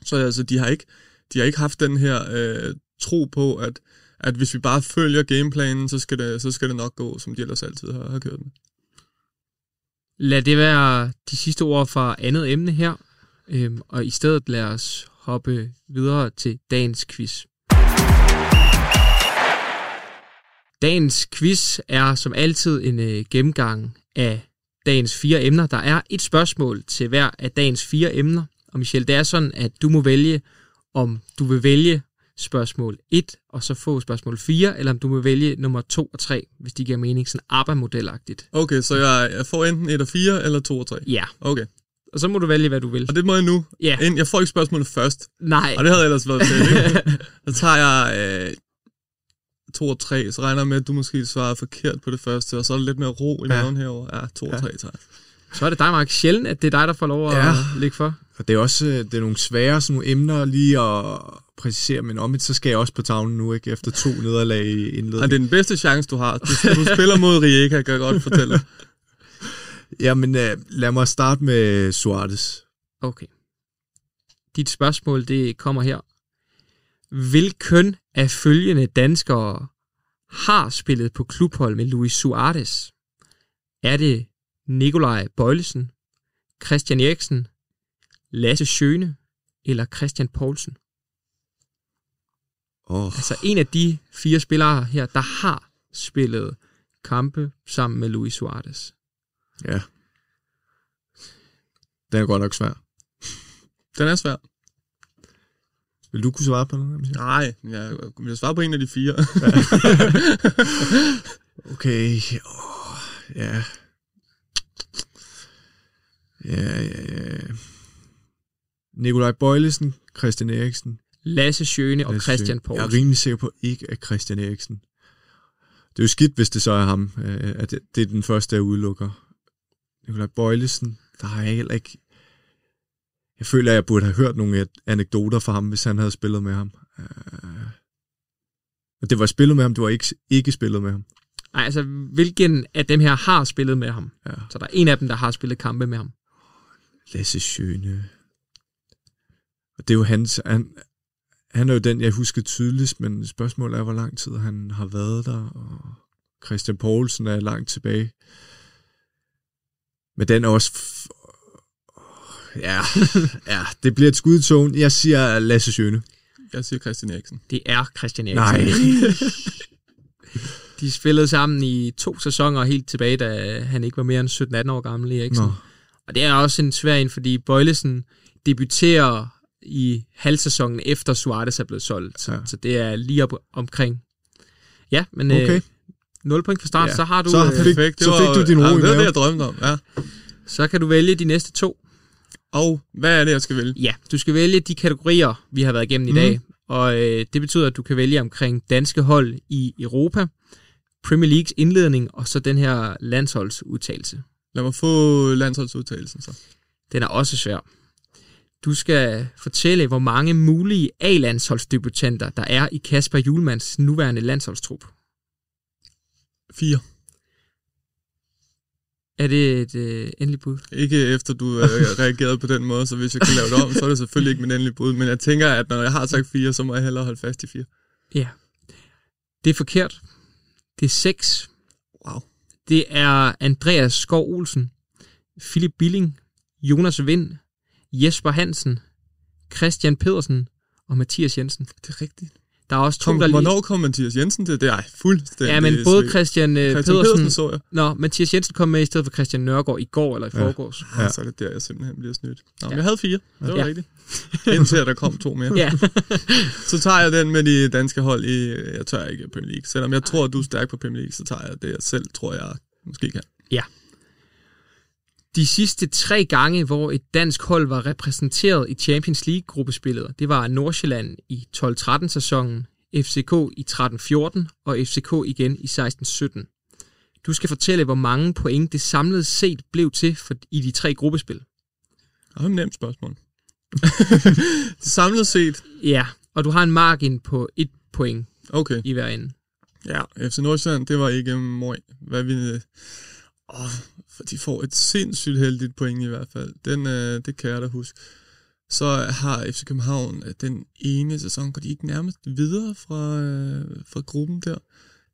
Så altså, de har ikke, de har ikke haft den her øh, tro på, at, at hvis vi bare følger gameplanen, så skal, det, så skal det nok gå, som de ellers altid har, har kørt med. Lad det være de sidste ord fra andet emne her, øhm, og i stedet lad os hoppe videre til dagens quiz. Dagens quiz er som altid en øh, gennemgang af dagens fire emner. Der er et spørgsmål til hver af dagens fire emner. Og Michel, det er sådan, at du må vælge, om du vil vælge spørgsmål 1, og så få spørgsmål 4, eller om du vil vælge nummer 2 og 3, hvis de giver mening, sådan ABBA-modelagtigt. Okay, så jeg, jeg får enten 1 og 4, eller 2 og 3? Ja. Okay. Og så må du vælge, hvad du vil. Og det må jeg nu? Ja. Jeg får ikke spørgsmålet først. Nej. Og det havde ellers været fedt? Så tager jeg øh, 2 og 3, så regner jeg med, at du måske svarer forkert på det første, og så er der lidt mere ro i Ja. maven herover. Ja, 2 og Ja. 3 tager jeg. Så er det dig, Mark. Sjældent, at det er dig, der får lov at Ja. lægge for. Og det er også øh, det er nogle svære sådan nogle emner lige at præcisere, men om så skal jeg også på tavlen nu, ikke? Efter to nederlag i Og indledningen. det er den bedste chance, du har. Du, du spiller mod Rijeka, kan jeg godt fortælle. Jamen, øh, lad mig starte med Suarez. Okay. Dit spørgsmål, det kommer her. Hvilken af følgende danskere har spillet på klubhold med Luis Suarez? Er det Nikolaj Bøjlesen, Christian Eriksen, Lasse Schøne eller Christian Poulsen? Oh, Altså en af de fire spillere her, der har spillet kampe sammen med Luis Suarez. ja. Den er godt nok svær. Den er svær. Vil du kunne svare på den? Nej, jeg vil svare på en af de fire. Okay. Oh, ja. Ja, ja, ja. Nikolaj Bøjlesen, Christian Eriksen. Lasse Schøne og Lasse Christian. Poulsen. Jeg er rimelig sikker på ikke af Christian Eriksen. Det er jo skidt, hvis det så er ham, øh, at det, er den første, jeg udelukker. Nikolaj Bøjlesen, der har jeg heller ikke... Jeg føler, at jeg burde have hørt nogle anekdoter fra ham, hvis han havde spillet med ham. Øh, Og det var spillet med ham, du var ikke, ikke spillet med ham. Nej, altså hvilken af dem her har spillet med ham? Ja. Så der er en af dem, der har spillet kampe med ham. Lasse Schøne. Og det er jo hans... Han, han er jo den, jeg husker tydeligst, men spørgsmålet er, hvor lang tid han har været der, og Christian Poulsen er langt tilbage. Men den er også... F- ja, ja, det bliver et skud i togen. Jeg siger Lasse Schøne. Jeg siger Christian Eriksen. Det er Christian Eriksen. Nej. De spillede sammen i to sæsoner helt tilbage, da han ikke var mere end 17-18 år gammel, Eriksen. Nå. Og det er også en svær en, fordi Bøjlesen debuterer i halvsæsonen efter Suarez er blevet solgt. Så, Ja. så det er lige op omkring. Ja, men Okay. øh, 0 point fra start, Ja. så har du... Så øh, fik- Perfekt. Det så var- fik du din ro ja, i Det var det, jeg drømte om. Ja. så kan du vælge de næste to. Og hvad er det, jeg skal vælge? Ja, du skal vælge de kategorier, vi har været igennem i Mhm. dag. Og øh, det betyder, at du kan vælge omkring danske hold i Europa, Premier Leagues indledning, og så den her landsholdsudtalelse. Lad mig få landsholdsudtagelsen så. Den er også svær. Du skal fortælle, hvor mange mulige A-landsholdsdebutanter, der er i Kasper Julmans nuværende landsholdstrup. Fire. Er det et øh, endeligt bud? Ikke efter du øh, reagerede på den måde, så hvis jeg kan lave det om, så er det selvfølgelig ikke min endelige bud. Men jeg tænker, at når jeg har sagt fire, så må jeg hellere holde fast i fire. Ja. Det er forkert. Det er 6. Wow. Det er Andreas Skov Olsen, Philip Billing, Jonas Vind, Jesper Hansen, Christian Pedersen og Mathias Jensen. Det er rigtigt. Der er også to, Kom, der lige... hvornår kom Mathias Jensen til? Det er fuldstændig Ja, men både. Christian, øh, Christian Pedersen... Pedersen så jeg. Nå, Mathias Jensen kom med i stedet for Christian Nørgaard i går eller i Ja. forgårs. Ja. Så er det der, jeg simpelthen bliver snydt. Nå, men Ja. jeg havde fire. Det var Ja. ja. rigtigt. Indtil der kom to mere. Ja. Så tager jeg den med de danske hold i, jeg tør ikke Premier League. Selvom jeg tror, at du er stærk på Premier League, så tager jeg det, jeg selv tror, jeg måske kan. De sidste tre gange, hvor et dansk hold var repræsenteret i Champions League-gruppespillet, det var Nordsjælland i 12-13 sæsonen, FCK i 13-14 og FCK igen i 16-17. Du skal fortælle, hvor mange point det samlet set blev til for, i de tre gruppespil. Det er et nemt spørgsmål. Samlet set, Ja, og du har en margin på et point okay. i hver ende. Ja, FC Nordsjælland, det var ikke. Hvad vi... Åh, for de får et sindssygt heldigt point i hvert fald. Den, øh, det kan jeg da huske. Så har FC København øh, den ene sæson, går de ikke nærmest videre fra, øh, fra gruppen der.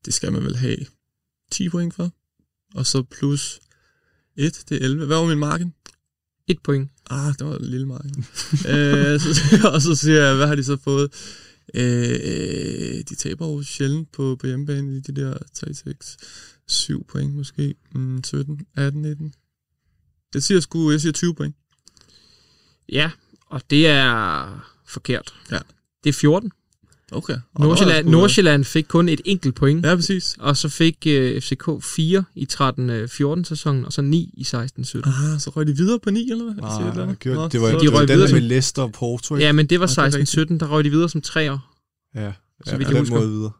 Det skal man vel have 10 point for. Og så plus 1, det er 11. Hvad var min marken? Et point. Ah, det var en lille marken. øh, så, og så siger jeg, hvad har de så fået? Øh, de taber jo sjældent på, på hjemmebane i de der 3, 6, 7 point måske. Mm, 17, 18, 19. Jeg siger sgu, jeg siger 20 point. Ja, og det er forkert. Ja. Det er 14. Okay. Og Nordsjælland, var sgu- Nordsjælland fik kun et enkelt point. Ja, præcis. Og så fik øh, FCK 4 i 13-14 sæsonen, og så 9 i 16-17. Ah, så røg de videre på 9, eller hvad? Eller Ah, andet? gjorde, Nå, det var, så- det de var den der med Leicester og Porto, ikke? Ja, men det var Ja, det er 16-17, der røg de videre som træer. Ja, ja Så vidt på jeg husker. måde videre.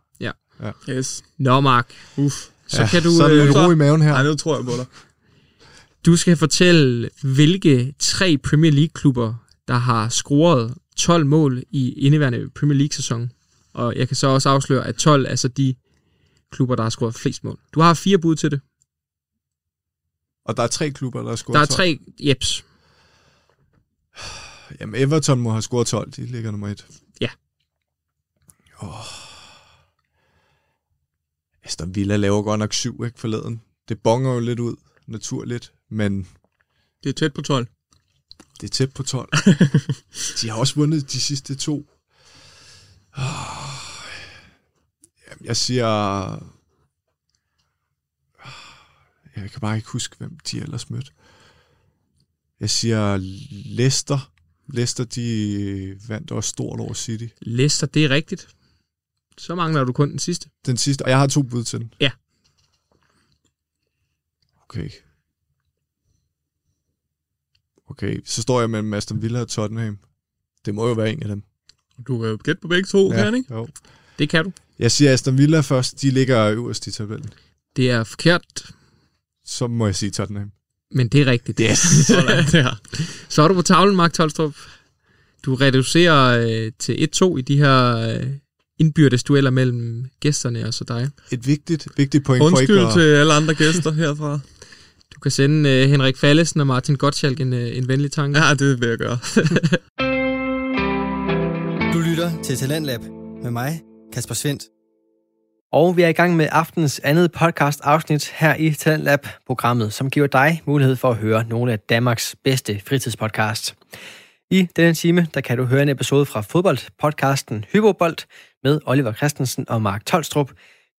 Yes. Nå, Mark, Uff. Så ja, kan du, så er øh, lidt ro i maven her. Ej, nu tror jeg på dig. du skal fortælle, hvilke tre Premier League-klubber, der har scoret 12 mål i indeværende Premier League-sæson. Og jeg kan så også afsløre, at 12 er så de klubber, der har scoret flest mål. Du har fire bud til det. Og der er tre klubber, der har scoret Der er 12. tre, jeps. Jamen, Everton må have scoret 12. De ligger nummer et. Ja. Åh. Aston Villa laver godt nok syv, ikke, forleden. Det bonger jo lidt ud, naturligt, men Det er tæt på 12. det er tæt på 12. de har også vundet de sidste to. Åh. Jamen, jeg siger... Jeg kan bare ikke huske, hvem de ellers mødte. Jeg siger Leicester. Leicester, de vandt også stort over City. Leicester, det er rigtigt. Så mangler du kun den sidste. Den sidste, og jeg har to bud til den. Ja. Okay. Okay, så står jeg mellem Aston Villa og Tottenham. Det må jo være en af dem. Du kan jo gætte på begge to, ja. kan ikke? Jo. Det kan du. Jeg siger Aston Villa først. De ligger øverst i tabellen. Det er forkert, Så må jeg sige Tottenham. men det er rigtigt. Yes. Sådan der. Så er du på tavlen, Mark Tolstrup. Du reducerer øh, til 1-2 i de her øh, indbyrdes dueller mellem gæsterne og så dig. Et vigtigt, vigtigt point for Undskyld ikke at... til alle andre gæster herfra. Du kan sende øh, Henrik Fallesen og Martin Gottschalk en, øh, en venlig tanke. Ja, det vil jeg gøre. Du lytter til Talentlab med mig, Kasper Svendt. Og vi er i gang med aftens andet podcast afsnit her i Talentlab-programmet, som giver dig mulighed for at høre nogle af Danmarks bedste fritidspodcasts. I denne time, der kan du høre en episode fra fodboldpodcasten Hypobold med Oliver Christensen og Mark Tolstrup.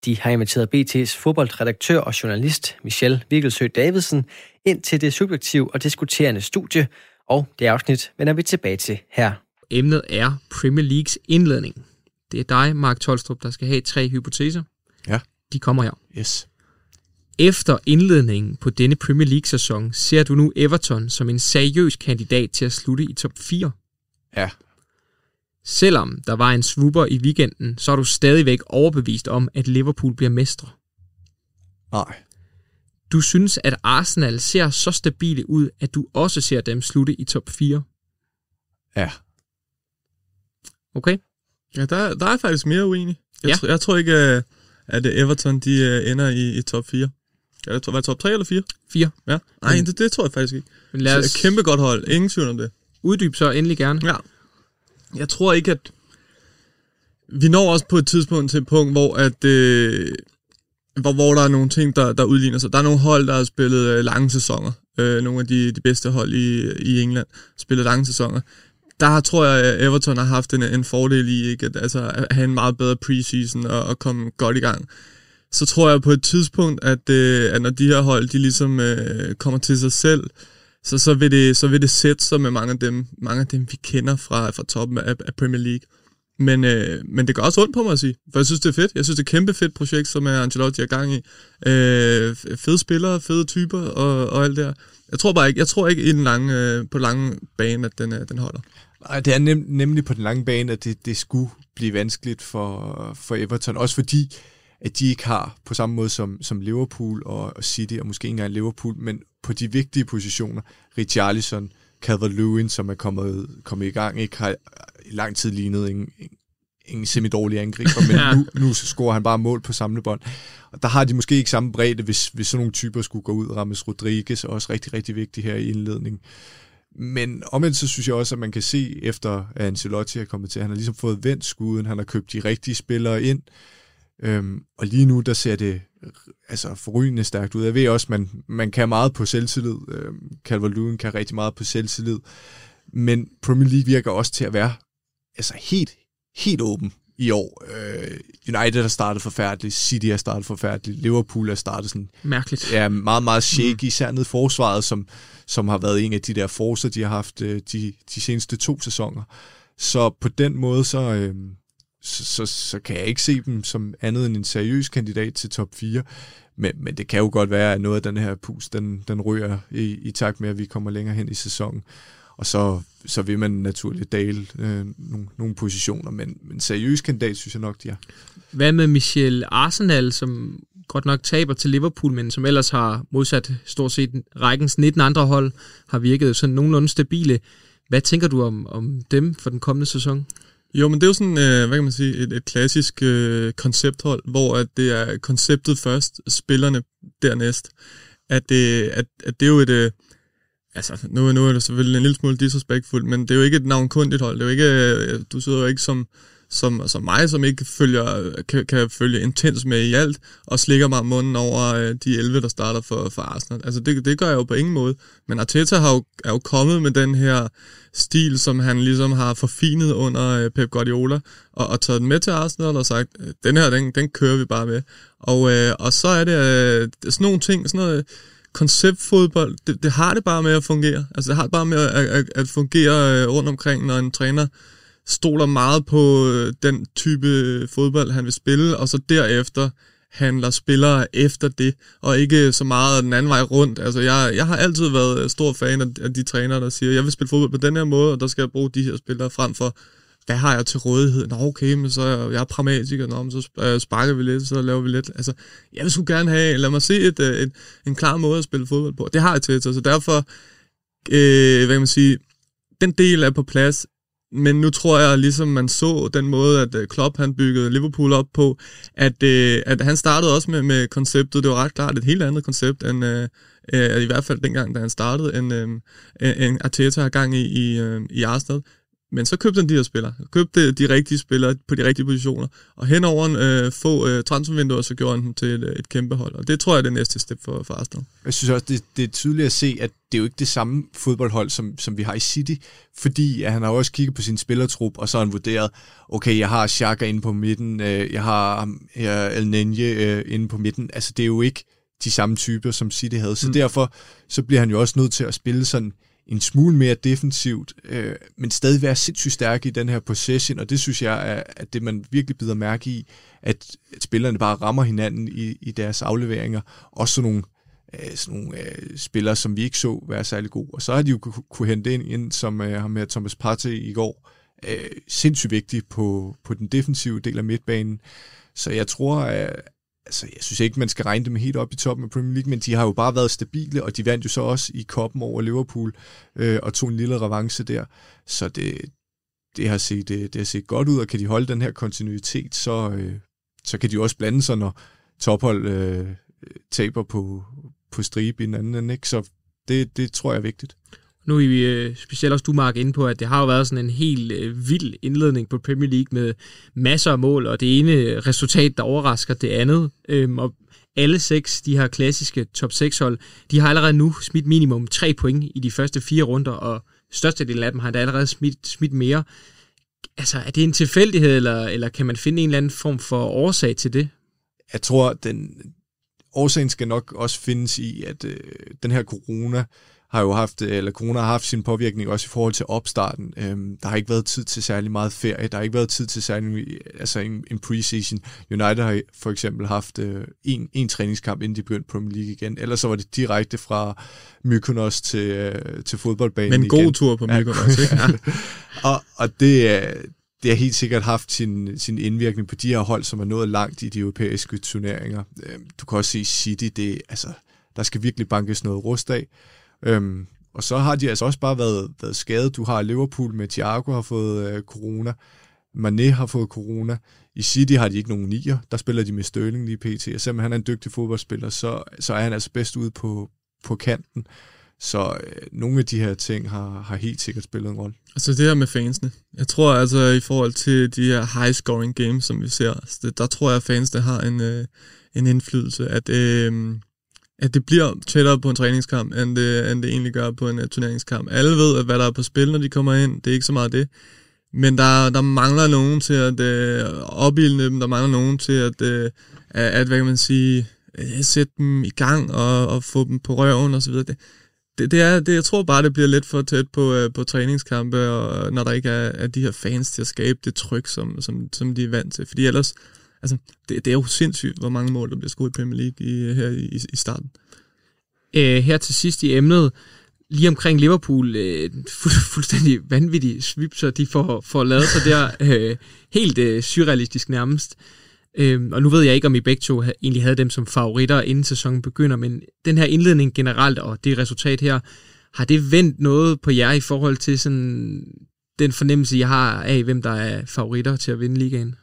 De har inviteret BT's fodboldredaktør og journalist Michelle Vigelsø Davidsen ind til det subjektive og diskuterende studie, og det afsnit vender vi tilbage til her. Emnet er Premier Leagues indledning. Det er dig, Mark Tolstrup, der skal have tre hypoteser. Ja. De kommer her. Yes. Efter indledningen på denne Premier League-sæson ser du nu Everton som en seriøs kandidat til at slutte i top 4. Ja. Selvom der var en swooper i weekenden, så er du stadigvæk overbevist om, at Liverpool bliver mestre. Nej. Du synes, at Arsenal ser så stabile ud, at du også ser dem slutte i top 4. Ja. Okay? Ja, der, der er faktisk mere uenig. Jeg, Ja. tror, jeg tror ikke, øh, at Everton de øh, ender i, i top 4. Ja, det tror, var det top 3 eller 4? 4. Ja. Nej, det, det tror jeg faktisk ikke. Men lad Så os et kæmpe godt hold. Ingen tvivl om det. uddybe så endelig gerne. Ja. Jeg tror ikke, at... Vi når også på et tidspunkt til et punkt, hvor, at, øh, hvor, hvor der er nogle ting, der, der udligner sig. Der er nogle hold, der har spillet øh, lange sæsoner. Øh, nogle af de, de bedste hold i, i England spillet lange sæsoner. Der har, tror jeg, at Everton har haft en, en fordel i ikke? At, altså, at have en meget bedre preseason og, og komme godt i gang. Så tror jeg på et tidspunkt, at, øh, at når de her hold de ligesom øh, kommer til sig selv, så, så, vil det, så vil det sætte sig med mange af dem, mange af dem vi kender fra, fra toppen af, af Premier League. Men, øh, men det gør også ondt på mig at sige, for jeg synes, det er fedt. Jeg synes, det er et kæmpe fedt projekt, som er Ancelotti er gang i. Øh, fede spillere, fede typer og, og alt det der. Jeg tror bare ikke, jeg tror ikke i den lange, øh, på den lange bane, at den, øh, den holder. Nej, det er nem, nemlig på den lange bane, at det, det skulle blive vanskeligt for, for Everton. Også fordi, at de ikke har på samme måde som, som Liverpool og, og City, og måske ikke engang Liverpool, men på de vigtige positioner, Richarlison, Calvert-Lewin, som er kommet, kommet i gang, ikke har i lang tid lignet en, en, en semi-dårlig angriber, men nu, nu scorer han bare mål på samlebånd. Og der har de måske ikke samme bredde, hvis, hvis sådan nogle typer skulle gå ud. Rames Rodriguez er også rigtig, rigtig vigtig her i indledningen. Men omvendt så synes jeg også, at man kan se, efter at Ancelotti er kommet til, han har ligesom fået vendt skuden, han har købt de rigtige spillere ind, øhm, og lige nu, der ser det altså forrygende stærkt ud. Jeg ved også, man, man kan meget på selvtillid. Øhm, Calvert-Lewin kan rigtig meget på selvtillid. Men Premier League virker også til at være altså helt, helt åben i år. Øh, United har startet forfærdeligt, City har startet forfærdeligt, Liverpool har startet sådan Mærkeligt. ja, meget, meget shaky, mm. især ned forsvaret, som, som har været en af de der forser, de har haft øh, de, de seneste to sæsoner. Så på den måde, så, øh, så, så, så kan jeg ikke se dem som andet end en seriøs kandidat til top 4. Men, men det kan jo godt være, at noget af den her pus, den, den ryger i, i takt med, at vi kommer længere hen i sæsonen. Og så, så vil man naturligt dale øh, nogle, nogle positioner, men, men seriøs kandidat synes jeg nok, de er. Hvad med Michel Arsenal, som godt nok taber til Liverpool, men som ellers har modsat stort set rækkens 19 andre hold, har virket sådan nogenlunde stabile. Hvad tænker du om, om dem for den kommende sæson? Jo, men det er jo sådan, øh, hvad kan man sige, et, et klassisk øh, koncepthold, hvor at det er konceptet først, spillerne dernæst. At det, at, at det er jo et... Øh, altså, nu, nu er det selvfølgelig en lille smule disrespektfuldt, men det er jo ikke et navnkundigt hold. Det er jo ikke, øh, du sidder jo ikke som, som, som mig, som ikke følger, kan, kan følge intens med i alt, og slikker mig munden over øh, de 11, der starter for, for Arsenal. Altså, det, det gør jeg jo på ingen måde. Men Arteta har jo, er jo kommet med den her stil, som han ligesom har forfinet under øh, Pep Guardiola, og, og taget den med til Arsenal og sagt, øh, den her, den, den kører vi bare med. Og, øh, og så er det øh, sådan nogle ting, sådan noget konceptfodbold, det, det har det bare med at fungere. Altså det har det bare med at, at, at fungere øh, rundt omkring, når en træner stoler meget på øh, den type øh, fodbold, han vil spille, og så derefter handler spillere efter det, og ikke så meget den anden vej rundt. Altså, jeg, jeg har altid været øh, stor fan af, de trænere, der siger, jeg vil spille fodbold på den her måde, og der skal jeg bruge de her spillere frem for, hvad har jeg til rådighed? Nå, okay, men så er jeg pragmatiker, Nå, men så sparker vi lidt, så laver vi lidt. Altså, jeg vil sgu gerne have, lad mig se et, et, en, en klar måde at spille fodbold på. Det har jeg til, så derfor, øh, hvad kan man sige, den del er på plads, men nu tror jeg, ligesom man så den måde, at øh, Klopp han byggede Liverpool op på, at, øh, at han startede også med, med konceptet. Det var ret klart et helt andet koncept, end øh, øh i hvert fald dengang, da han startede, end, øh, end Arteta har gang i, i, øh, i Arsenal. Men så købte han de her spillere. Købte de rigtige spillere på de rigtige positioner. Og hen over en øh, få øh, transfervinduer, så gjorde han dem til et, et kæmpe hold. Og det tror jeg er det næste step for, for Arsenal. Jeg synes også, det, det er tydeligt at se, at det er jo ikke det samme fodboldhold, som, som vi har i City. Fordi at han har også kigget på sin spillertrup, og så har han vurderet, okay, jeg har Xhaka inde på midten, øh, jeg har jeg El Nenje øh, inde på midten. Altså, det er jo ikke de samme typer, som City havde. Så mm. derfor så bliver han jo også nødt til at spille sådan en smule mere defensivt, øh, men stadig være sindssygt stærke i den her possession, og det synes jeg er at det, man virkelig bider mærke i, at, at spillerne bare rammer hinanden i, i deres afleveringer. Også sådan nogle, øh, sådan nogle øh, spillere, som vi ikke så være særlig gode. Og så har de jo kunne, kunne hente ind, ind som øh, ham med Thomas Partey i går, øh, sindssygt vigtig på, på den defensive del af midtbanen. Så jeg tror, at altså, jeg synes ikke, man skal regne dem helt op i toppen af Premier League, men de har jo bare været stabile, og de vandt jo så også i koppen over Liverpool, øh, og tog en lille revanche der. Så det, det, har set, det, det har set godt ud, og kan de holde den her kontinuitet, så, øh, så kan de også blande sig, når tophold øh, øh, taber på, på stribe i den anden ende, ikke? Så det, det tror jeg er vigtigt. Nu er vi øh, specielt også du, Mark, inde på, at det har jo været sådan en helt øh, vild indledning på Premier League med masser af mål, og det ene øh, resultat, der overrasker det andet. Øhm, og alle seks, de her klassiske top 6 hold, de har allerede nu smidt minimum tre point i de første fire runder, og størstedelen af dem har da allerede smidt, smidt mere. Altså, er det en tilfældighed, eller, eller kan man finde en eller anden form for årsag til det? Jeg tror, den årsagen skal nok også findes i, at øh, den her corona har jo haft, eller corona har haft sin påvirkning også i forhold til opstarten. Øhm, der har ikke været tid til særlig meget ferie, der har ikke været tid til særlig, altså en, en preseason. United har for eksempel haft øh, en, en træningskamp, inden de begyndte Premier League igen. Ellers så var det direkte fra Mykonos til, øh, til fodboldbanen Men en god igen. tur på Mykonos, ikke? ja. og, og det er, det har helt sikkert haft sin, sin indvirkning på de her hold, som er nået langt i de europæiske turneringer. Øhm, du kan også se City, det, altså, der skal virkelig bankes noget rust af. Øhm, og så har de altså også bare været, været skadet. Du har Liverpool med Thiago har fået øh, corona. Mané har fået corona. I City har de ikke nogen nier. Der spiller de med Sterling lige pt. Og selvom han er en dygtig fodboldspiller, så, så er han altså bedst ude på, på kanten. Så øh, nogle af de her ting har, har helt sikkert spillet en rolle. Altså det her med fansene. Jeg tror altså i forhold til de her high scoring games, som vi ser, altså der tror jeg at fansene har en, øh, en indflydelse. At, øh, at det bliver tættere på en træningskamp, end det, end det egentlig gør på en uh, turneringskamp. Alle ved, at hvad der er på spil, når de kommer ind. Det er ikke så meget det. Men der, der mangler nogen til at uh, opildne dem. Der mangler nogen til at, uh, at hvad kan man sige, uh, sætte dem i gang og, og få dem på røven og så videre. Det, det, det er, det, jeg tror bare, det bliver lidt for tæt på, uh, på træningskampe, og når der ikke er, er de her fans til at skabe det tryk, som, som, som de er vant til. Fordi ellers, altså, det, det er jo sindssygt, hvor mange mål, der bliver skudt i Premier League i, her i, i starten. Øh, her til sidst i emnet, lige omkring Liverpool, øh, fu- fuldstændig vanvittige svipser, de får, får lavet sig der, øh, helt øh, surrealistisk nærmest. Øh, og nu ved jeg ikke, om I begge to egentlig havde dem som favoritter, inden sæsonen begynder, men den her indledning generelt, og det resultat her, har det vendt noget på jer i forhold til sådan den fornemmelse, jeg har af, hvem der er favoritter til at vinde ligaen?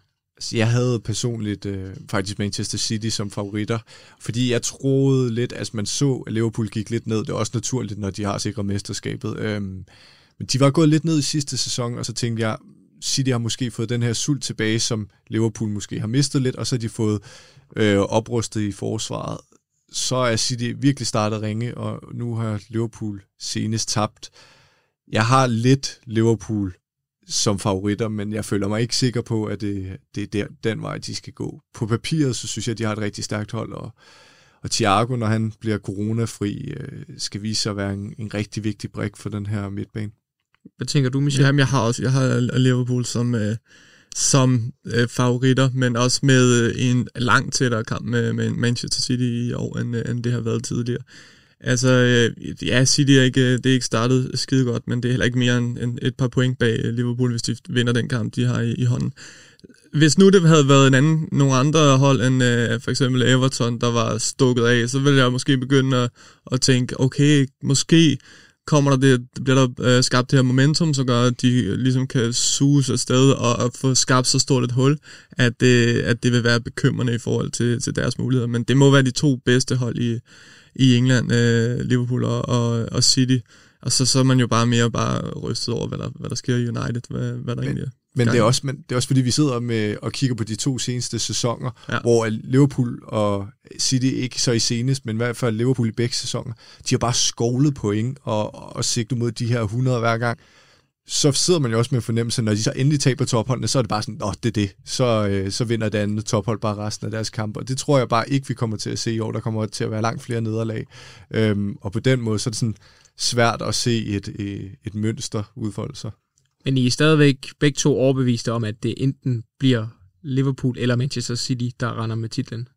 Jeg havde personligt øh, faktisk Manchester City som favoritter, fordi jeg troede lidt, at man så, at Liverpool gik lidt ned. Det er også naturligt, når de har sikret mesterskabet. Øhm, men de var gået lidt ned i sidste sæson, og så tænkte jeg, City har måske fået den her sult tilbage, som Liverpool måske har mistet lidt, og så har de fået øh, oprustet i forsvaret. Så er City virkelig startet at ringe, og nu har Liverpool senest tabt. Jeg har lidt Liverpool som favoritter, men jeg føler mig ikke sikker på, at det, det er der, den vej, de skal gå. På papiret, så synes jeg, at de har et rigtig stærkt hold, og, og Thiago, når han bliver coronafri, øh, skal vise sig at være en, en rigtig vigtig brik for den her midtbane. Hvad tænker du, Michel? Jamen, jeg har også jeg har Liverpool som, øh, som øh, favoritter, men også med øh, en langt tættere kamp med, med Manchester City i år, end, øh, end det har været tidligere. Altså, øh, ja, City er ikke, øh, det er ikke startet skide godt, men det er heller ikke mere end et par point bag øh, Liverpool, hvis de vinder den kamp, de har i, i hånden. Hvis nu det havde været en anden, nogle andre hold end øh, for eksempel Everton, der var stukket af, så ville jeg måske begynde at, at tænke, okay, måske kommer der det, bliver der øh, skabt det her momentum, så gør, at de ligesom kan suge afsted og, og få skabt så stort et hul, at det, at det vil være bekymrende i forhold til, til deres muligheder. Men det må være de to bedste hold i, i England, øh, Liverpool og, og, og City. Og så, så er man jo bare mere bare rystet over, hvad der, hvad der sker i United, hvad, hvad der Men- egentlig er. Men det er, også, men det er også fordi, vi sidder med og kigger på de to seneste sæsoner, Ja. hvor Liverpool og City ikke så i senest, men i hvert fald Liverpool i begge sæsoner, de har bare skovlet point og, og sigtet mod de her 100 hver gang. Så sidder man jo også med fornemmelse, når de så endelig taber topholdene, så er det bare sådan, åh, det er det. Så, øh, så vinder det andet tophold bare resten af deres kampe. Og det tror jeg bare ikke, vi kommer til at se i år. Der kommer til at være langt flere nederlag. Øhm, og på den måde, så er det sådan svært at se et, et, et mønster udfolde sig. Men I er stadigvæk begge to overbeviste om, at det enten bliver Liverpool eller Manchester City, der render med titlen.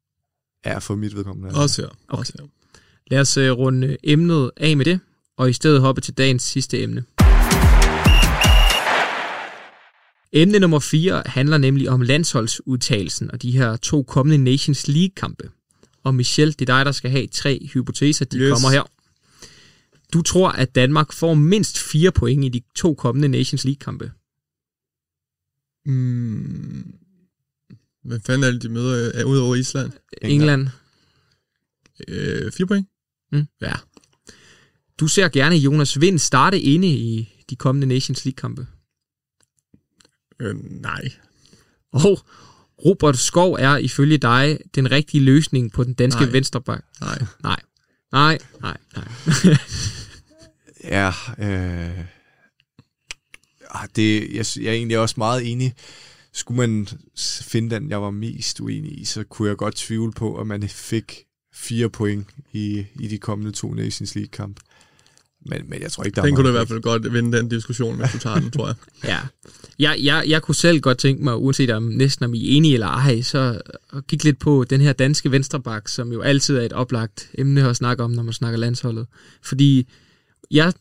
Ja, for mit vedkommende. Også her. Okay. Også her. Lad os uh, runde emnet af med det, og i stedet hoppe til dagens sidste emne. Emne nummer 4 handler nemlig om landsholdsudtagelsen og de her to kommende Nations League-kampe. Og Michel, det er dig, der skal have tre hypoteser. De Yes. kommer her. Du tror, at Danmark får mindst fire point i de to kommende Nations League-kampe. Mm, hvad fanden er det, de møder øh, ud over Island? England. Øh, fire point. Mm. Ja. Du ser gerne Jonas Vind starte inde i de kommende Nations League-kampe. Øh, nej. Og Robert Skov er ifølge dig den rigtige løsning på den danske Nej. venstreback. Nej. Nej. Nej, nej, nej. Ja, øh, ah, det, jeg, jeg er egentlig også meget enig. Skulle man finde den, jeg var mest uenig i, så kunne jeg godt tvivle på, at man fik fire point i, i de kommende to Nations League-kamp. Men, men jeg tror ikke, der Den kunne du i hvert fald godt vinde den diskussion, hvis du tager den, tror jeg. Ja. Jeg, jeg, jeg kunne selv godt tænke mig, uanset om næsten om I er enige eller ej, så at kigge lidt på den her danske venstreback, som jo altid er et oplagt emne at snakke om, når man snakker landsholdet. Fordi jeg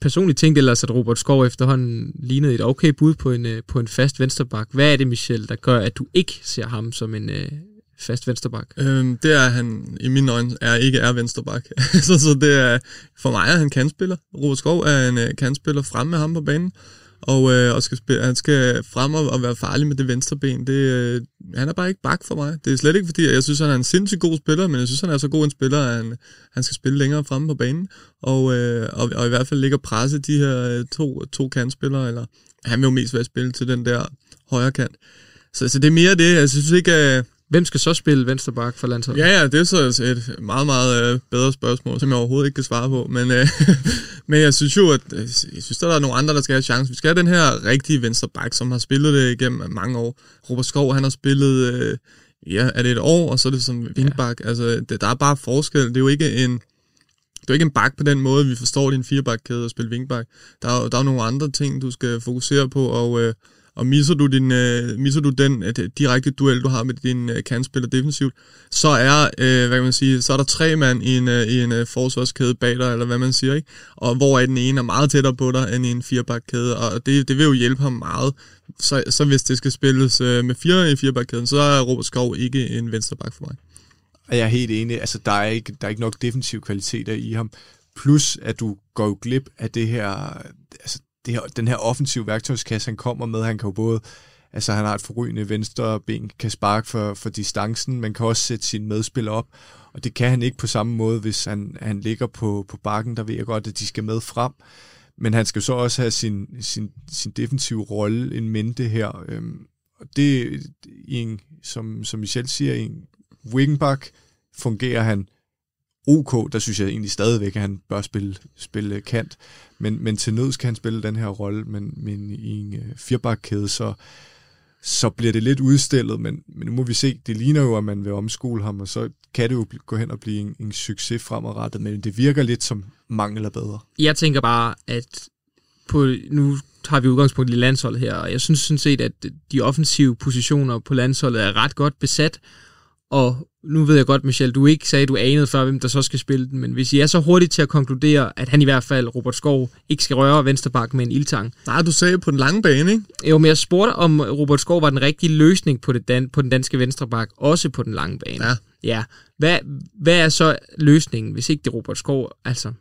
personligt tænkte ellers, at Robert Skov efterhånden lignede et okay bud på en, øh, på en fast venstreback. Hvad er det, Michel, der gør, at du ikke ser ham som en øh, fast venstreback? Øhm, det er han, i mine øjne, er ikke er vensterbak. så, så det er, for mig er han kantspiller. Robert Skov er en uh, kantspiller frem med ham på banen. Og, øh, og skal spille, han skal frem og, og være farlig med det venstre ben. Det, øh, han er bare ikke bak for mig. Det er slet ikke fordi, jeg synes, han er en sindssygt god spiller, men jeg synes, han er så god en spiller, at han, han skal spille længere fremme på banen. Og, øh, og, og i hvert fald ligge og presse de her øh, to, to kantspillere. Eller, han vil jo mest være spille til den der højre kant. Så, så det er mere det. Jeg synes ikke, at Hvem skal så spille venstreback for landsholdet? Ja, ja, det er så et meget, meget øh, bedre spørgsmål, som jeg overhovedet ikke kan svare på. Men, øh, men jeg synes jo, at øh, jeg synes, der er nogle andre, der skal have chance. Vi skal have den her rigtige venstreback, som har spillet det igennem mange år. Robert Skov, han har spillet, øh, ja, er det et år, og så er det som wingback. Ja. Altså, det, der er bare forskel. Det er jo ikke en, det er ikke en bak på den måde, vi forstår din firebakkæde at spille wingback. Der er, jo- der er nogle andre ting, du skal fokusere på, og, øh, og misser du, din, øh, misser du den øh, direkte duel, du har med din øh, kantspiller defensivt, så er, øh, hvad kan man sige, så er der tre mand i en, øh, i en øh, forsvarskæde bag dig, eller hvad man siger, ikke? Og hvor er den ene er meget tættere på dig end i en firebakkæde, og det, det vil jo hjælpe ham meget. Så, så hvis det skal spilles øh, med fire i firebakkæden, så er Robert Skov ikke en vensterbak for mig. Jeg er helt enig. Altså, der er ikke, der er ikke nok defensiv kvaliteter i ham. Plus, at du går jo glip af det her, altså, det her, den her offensive værktøjskasse, han kommer med. Han kan jo både, altså han har et forrygende venstre ben, kan sparke for, for distancen, men kan også sætte sin medspiller op. Og det kan han ikke på samme måde, hvis han, han ligger på, på bakken. Der ved jeg godt, at de skal med frem. Men han skal så også have sin, sin, sin defensive rolle en mente her. Øhm, og det i en, som, som Michel siger, i en wingback fungerer han OK, der synes jeg egentlig stadigvæk, at han bør spille, spille kant. Men, men til nød skal han spille den her rolle, men, men i en øh, firebakkæde, så, så bliver det lidt udstillet, men, men nu må vi se. Det ligner jo, at man vil omskole ham, og så kan det jo gå hen og blive en, en succes fremadrettet, men det virker lidt som mangel af bedre. Jeg tænker bare, at på, nu har vi udgangspunkt i landsholdet her, og jeg synes sådan set, at de offensive positioner på landsholdet er ret godt besat, og nu ved jeg godt, Michel, du ikke sagde, at du anede før, hvem der så skal spille den, men hvis I er så hurtigt til at konkludere, at han i hvert fald, Robert Skov, ikke skal røre venstreback med en ildtang. Nej, du sagde på den lange bane, ikke? Jo, men jeg spurgte, om Robert Skov var den rigtige løsning på, det dan- på den danske venstreback, også på den lange bane. Ja. ja. Hvad, hvad er så løsningen, hvis ikke det er Robert Skov? Altså,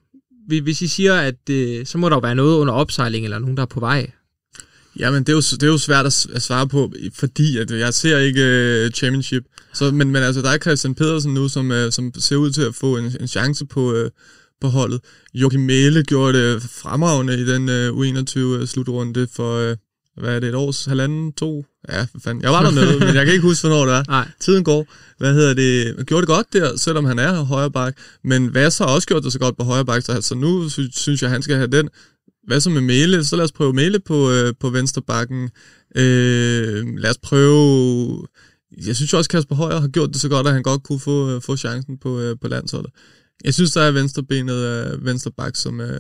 hvis- hvis I siger, at øh, så må der jo være noget under opsejling, eller nogen, der er på vej. Jamen, det er jo, det er jo svært at, svare på, fordi at jeg ser ikke uh, championship. Så, men, men altså, der er Christian Pedersen nu, som, uh, som ser ud til at få en, en chance på, uh, på holdet. Joachim Mæle gjorde det fremragende i den uh, U21-slutrunde for, uh, hvad er det, et års, halvanden, to? Ja, for fanden. Jeg var dernede, men jeg kan ikke huske, hvornår det er. Nej. Tiden går. Hvad hedder det? Gjorde det godt der, selvom han er højre bak. Men hvad så har også gjort det så godt på højre bak, så altså, nu sy- synes jeg, han skal have den. Hvad så med Mæle? Så lad os prøve Mæle på, øh, på venstre bakken. Øh, lad os prøve... Jeg synes jo også, Kasper Højer har gjort det så godt, at han godt kunne få, øh, få chancen på, øh, på landsholdet. Jeg synes, der er venstrebenet øh, venstre bak, som... Øh,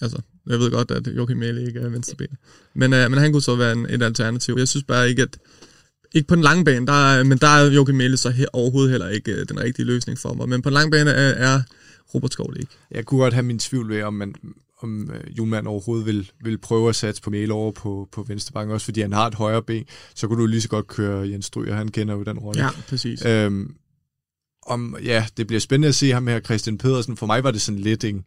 altså, jeg ved godt, at Joachim Mæle ikke er venstrebenet. Men, øh, men han kunne så være en, et alternativ. Jeg synes bare ikke, at ikke på den lange bane, der er, men der er Joachim Mæle så he, overhovedet heller ikke øh, den rigtige løsning for mig. Men på den lange bane er, er Robert Skov ikke. Jeg kunne godt have min tvivl ved, om man om øh, Julemand overhovedet vil, vil prøve at satse på Mæle over på, på venstrebanken, også fordi han har et højre ben, så kunne du lige så godt køre Jens Stryger, han kender jo den rolle. Ja, præcis. Øhm, om, ja, det bliver spændende at se ham her, Christian Pedersen. For mig var det sådan lidt en,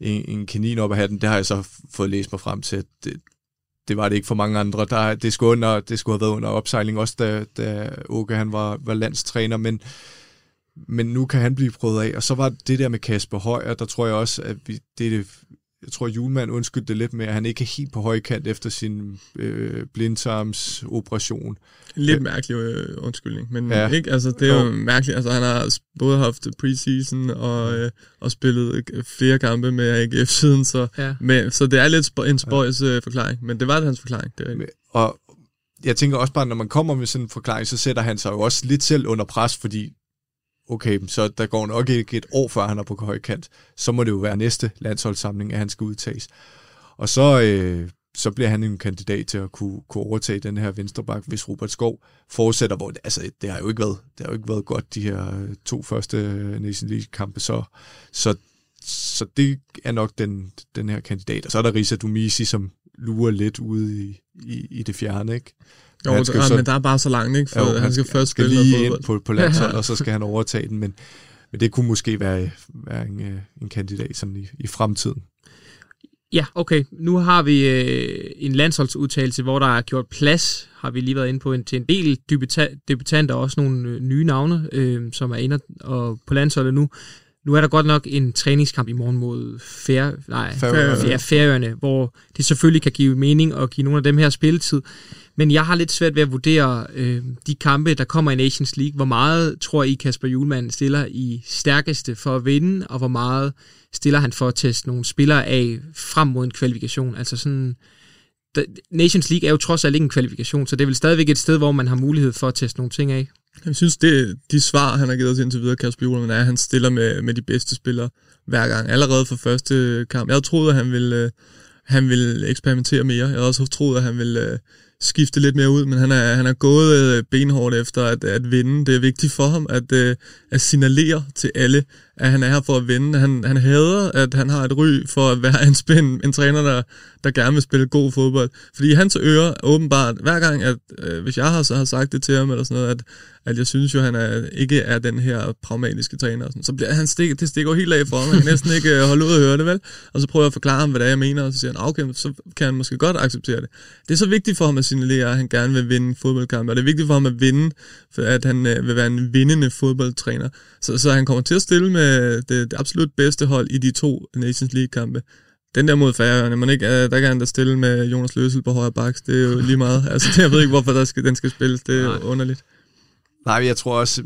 en, en kanin op af hatten. Det har jeg så fået læst mig frem til, det, det var det ikke for mange andre. Der, det, skulle under, det skulle have været under opsejling, også da, da Åke han var, var landstræner, men men nu kan han blive prøvet af. Og så var det der med Kasper Højer, der tror jeg også, at vi, det er det, jeg tror, Julemand undskyldte det lidt med, at han ikke er helt på højkant efter sin øh, blindtarmsoperation. Lidt mærkelig øh, undskyldning, men ja. ikke, altså, det er jo, jo mærkeligt. Altså, han har både haft preseason og, øh, og spillet øh, flere kampe med AGF siden, så, ja. med, så det er lidt sp- en spøjs øh, forklaring, men det var det hans forklaring. Det er og jeg tænker også bare, når man kommer med sådan en forklaring, så sætter han sig jo også lidt selv under pres, fordi okay, så der går nok ikke et år, før han er på højkant. Så må det jo være næste landsholdssamling, at han skal udtages. Og så, øh, så bliver han en kandidat til at kunne, kunne overtage den her venstreback, hvis Robert Skov fortsætter, hvor det, altså, det har jo ikke været, det har jo ikke været godt, de her øh, to første øh, Nation League-kampe, så, så, så det er nok den, den her kandidat. Og så er der Risa Dumisi, som lurer lidt ude i, i, i det fjerne, ikke? Jo, han skal ja, så, men der er bare så langt, ikke? For jo, han, han skal, skal først skal spille lige ind på, på landshold, og så skal han overtage den, men, men det kunne måske være, være en, øh, en kandidat sådan i, i fremtiden. Ja, okay. Nu har vi øh, en landsholdsudtalelse, hvor der er gjort plads, har vi lige været inde på, en, til en del debuta- debutanter og også nogle øh, nye navne, øh, som er inde og, på landsholdet nu. Nu er der godt nok en træningskamp i morgen mod Fær, nej, Færøerne. Ja, Færøerne, hvor det selvfølgelig kan give mening at give nogle af dem her spilletid. Men jeg har lidt svært ved at vurdere øh, de kampe, der kommer i Nations League. Hvor meget tror I, Kasper Julemand stiller i stærkeste for at vinde, og hvor meget stiller han for at teste nogle spillere af frem mod en kvalifikation? Altså sådan, Nations League er jo trods alt ikke en kvalifikation, så det er vel stadigvæk et sted, hvor man har mulighed for at teste nogle ting af. Jeg synes, det, de svar, han har givet os indtil videre, Kasper Julemand, er, at han stiller med, med de bedste spillere hver gang. Allerede fra første kamp. Jeg troede, at han ville, øh, han ville eksperimentere mere. Jeg havde også troet, at han ville øh, skifte lidt mere ud, men han er, han er gået øh, benhårdt efter at, at vinde. Det er vigtigt for ham at, at signalere til alle, at han er her for at vinde. Han, han hader, at han har et ry for at være en, spænd, en træner, der, der gerne vil spille god fodbold. Fordi han så øre åbenbart, hver gang, at øh, hvis jeg har, så har sagt det til ham, eller sådan noget, at, at jeg synes jo, han er, ikke er den her pragmatiske træner, sådan, så bliver han stik, det stikker helt af for ham. Han kan næsten ikke øh, holde ud og høre det, vel? Og så prøver jeg at forklare ham, hvad det er, jeg mener, og så siger han, ah, okay, så kan han måske godt acceptere det. Det er så vigtigt for ham at signalere, at han gerne vil vinde fodboldkampe, og det er vigtigt for ham at vinde, for at han øh, vil være en vindende fodboldtræner. Så, så han kommer til at stille med det, det absolut bedste hold i de to Nations League-kampe. Den der mod Færøerne, man ikke, der kan han da stille med Jonas Løsel på højre baks. Det er jo lige meget. Altså, jeg ved ikke, hvorfor der skal, den skal spilles. Det er Nej. underligt. Nej, jeg tror også,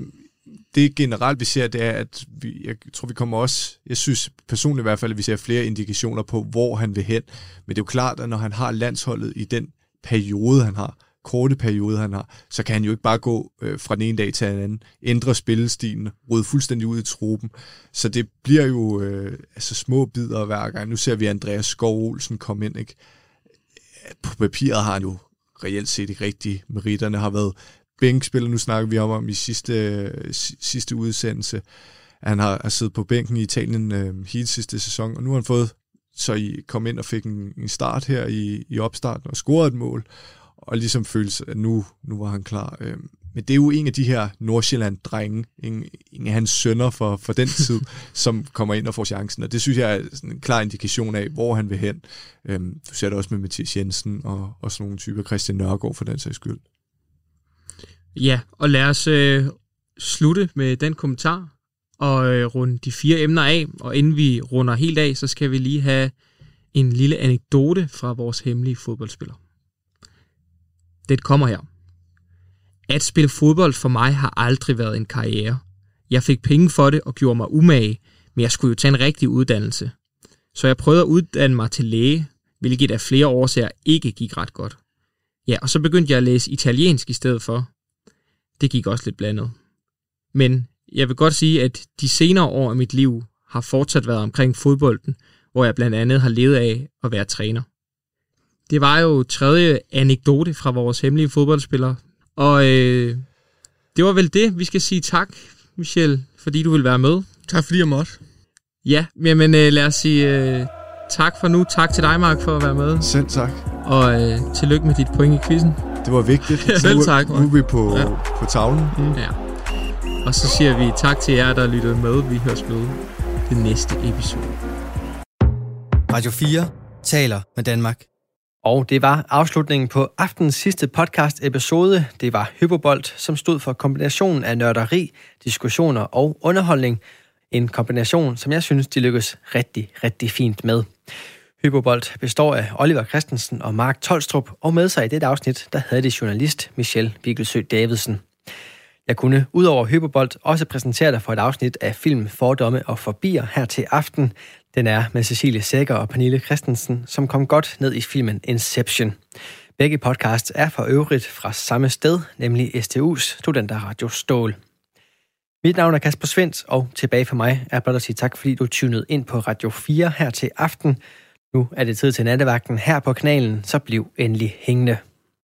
det generelt vi ser, det er, at vi, jeg tror, vi kommer også, jeg synes personligt i hvert fald, at vi ser flere indikationer på, hvor han vil hen. Men det er jo klart, at når han har landsholdet i den periode, han har, korte periode, han har, så kan han jo ikke bare gå øh, fra den ene dag til den anden, ændre spillestilen, rydde fuldstændig ud i truppen. Så det bliver jo øh, altså små bidder hver gang. Nu ser vi Andreas Skov Olsen komme ind. Ikke? På papiret har han jo reelt set ikke rigtigt. Meritterne har været bænkspiller, nu snakker vi om, om i sidste, øh, sidste udsendelse. Han har, har siddet på bænken i Italien øh, hele sidste sæson, og nu har han fået så I kom ind og fik en, en start her i, i opstarten og scorede et mål og ligesom føles, at nu, nu var han klar. Øhm, men det er jo en af de her Nordsjælland-drenge, en, en af hans sønner for, for den tid, som kommer ind og får chancen, og det synes jeg er sådan en klar indikation af, hvor han vil hen. Øhm, du ser det også med Mathias Jensen og, og sådan nogle typer, Christian Nørgaard for den sags skyld. Ja, og lad os øh, slutte med den kommentar og øh, runde de fire emner af, og inden vi runder helt af, så skal vi lige have en lille anekdote fra vores hemmelige fodboldspiller. Det kommer her. At spille fodbold for mig har aldrig været en karriere. Jeg fik penge for det og gjorde mig umage, men jeg skulle jo tage en rigtig uddannelse. Så jeg prøvede at uddanne mig til læge, hvilket af flere årsager ikke gik ret godt. Ja, og så begyndte jeg at læse italiensk i stedet for. Det gik også lidt blandet. Men jeg vil godt sige, at de senere år af mit liv har fortsat været omkring fodbolden, hvor jeg blandt andet har levet af at være træner. Det var jo tredje anekdote fra vores hemmelige fodboldspiller. Og øh, det var vel det. Vi skal sige tak, Michel, fordi du vil være med. Tak fordi jeg måtte. Ja, men øh, lad os sige øh, tak for nu. Tak til dig, Mark, for at være med. Selv tak. Og øh, tillykke med dit point i quizzen. Det var vigtigt. ja, selv tak. Nu, nu er vi på, ja. på tavlen. Mm. Ja. Og så siger vi tak til jer, der lyttede med. Vi høres med det næste episode. Radio 4 taler med Danmark. Og det var afslutningen på aftens sidste podcast episode. Det var Hypobolt, som stod for kombinationen af nørderi, diskussioner og underholdning. En kombination, som jeg synes, de lykkes rigtig, rigtig fint med. Hypobolt består af Oliver Christensen og Mark Tolstrup, og med sig i dette afsnit, der havde det journalist Michelle Vigelsø Davidsen. Jeg kunne udover Hyperbold også præsentere dig for et afsnit af film Fordomme og Forbier her til aften. Den er med Cecilie Sækker og Pernille Christensen, som kom godt ned i filmen Inception. Begge podcasts er for øvrigt fra samme sted, nemlig STU's Studenterradio Stål. Mit navn er Kasper Svendt, og tilbage for mig er blot at sige tak, fordi du tunede ind på Radio 4 her til aften. Nu er det tid til nattevagten her på kanalen, så bliv endelig hængende.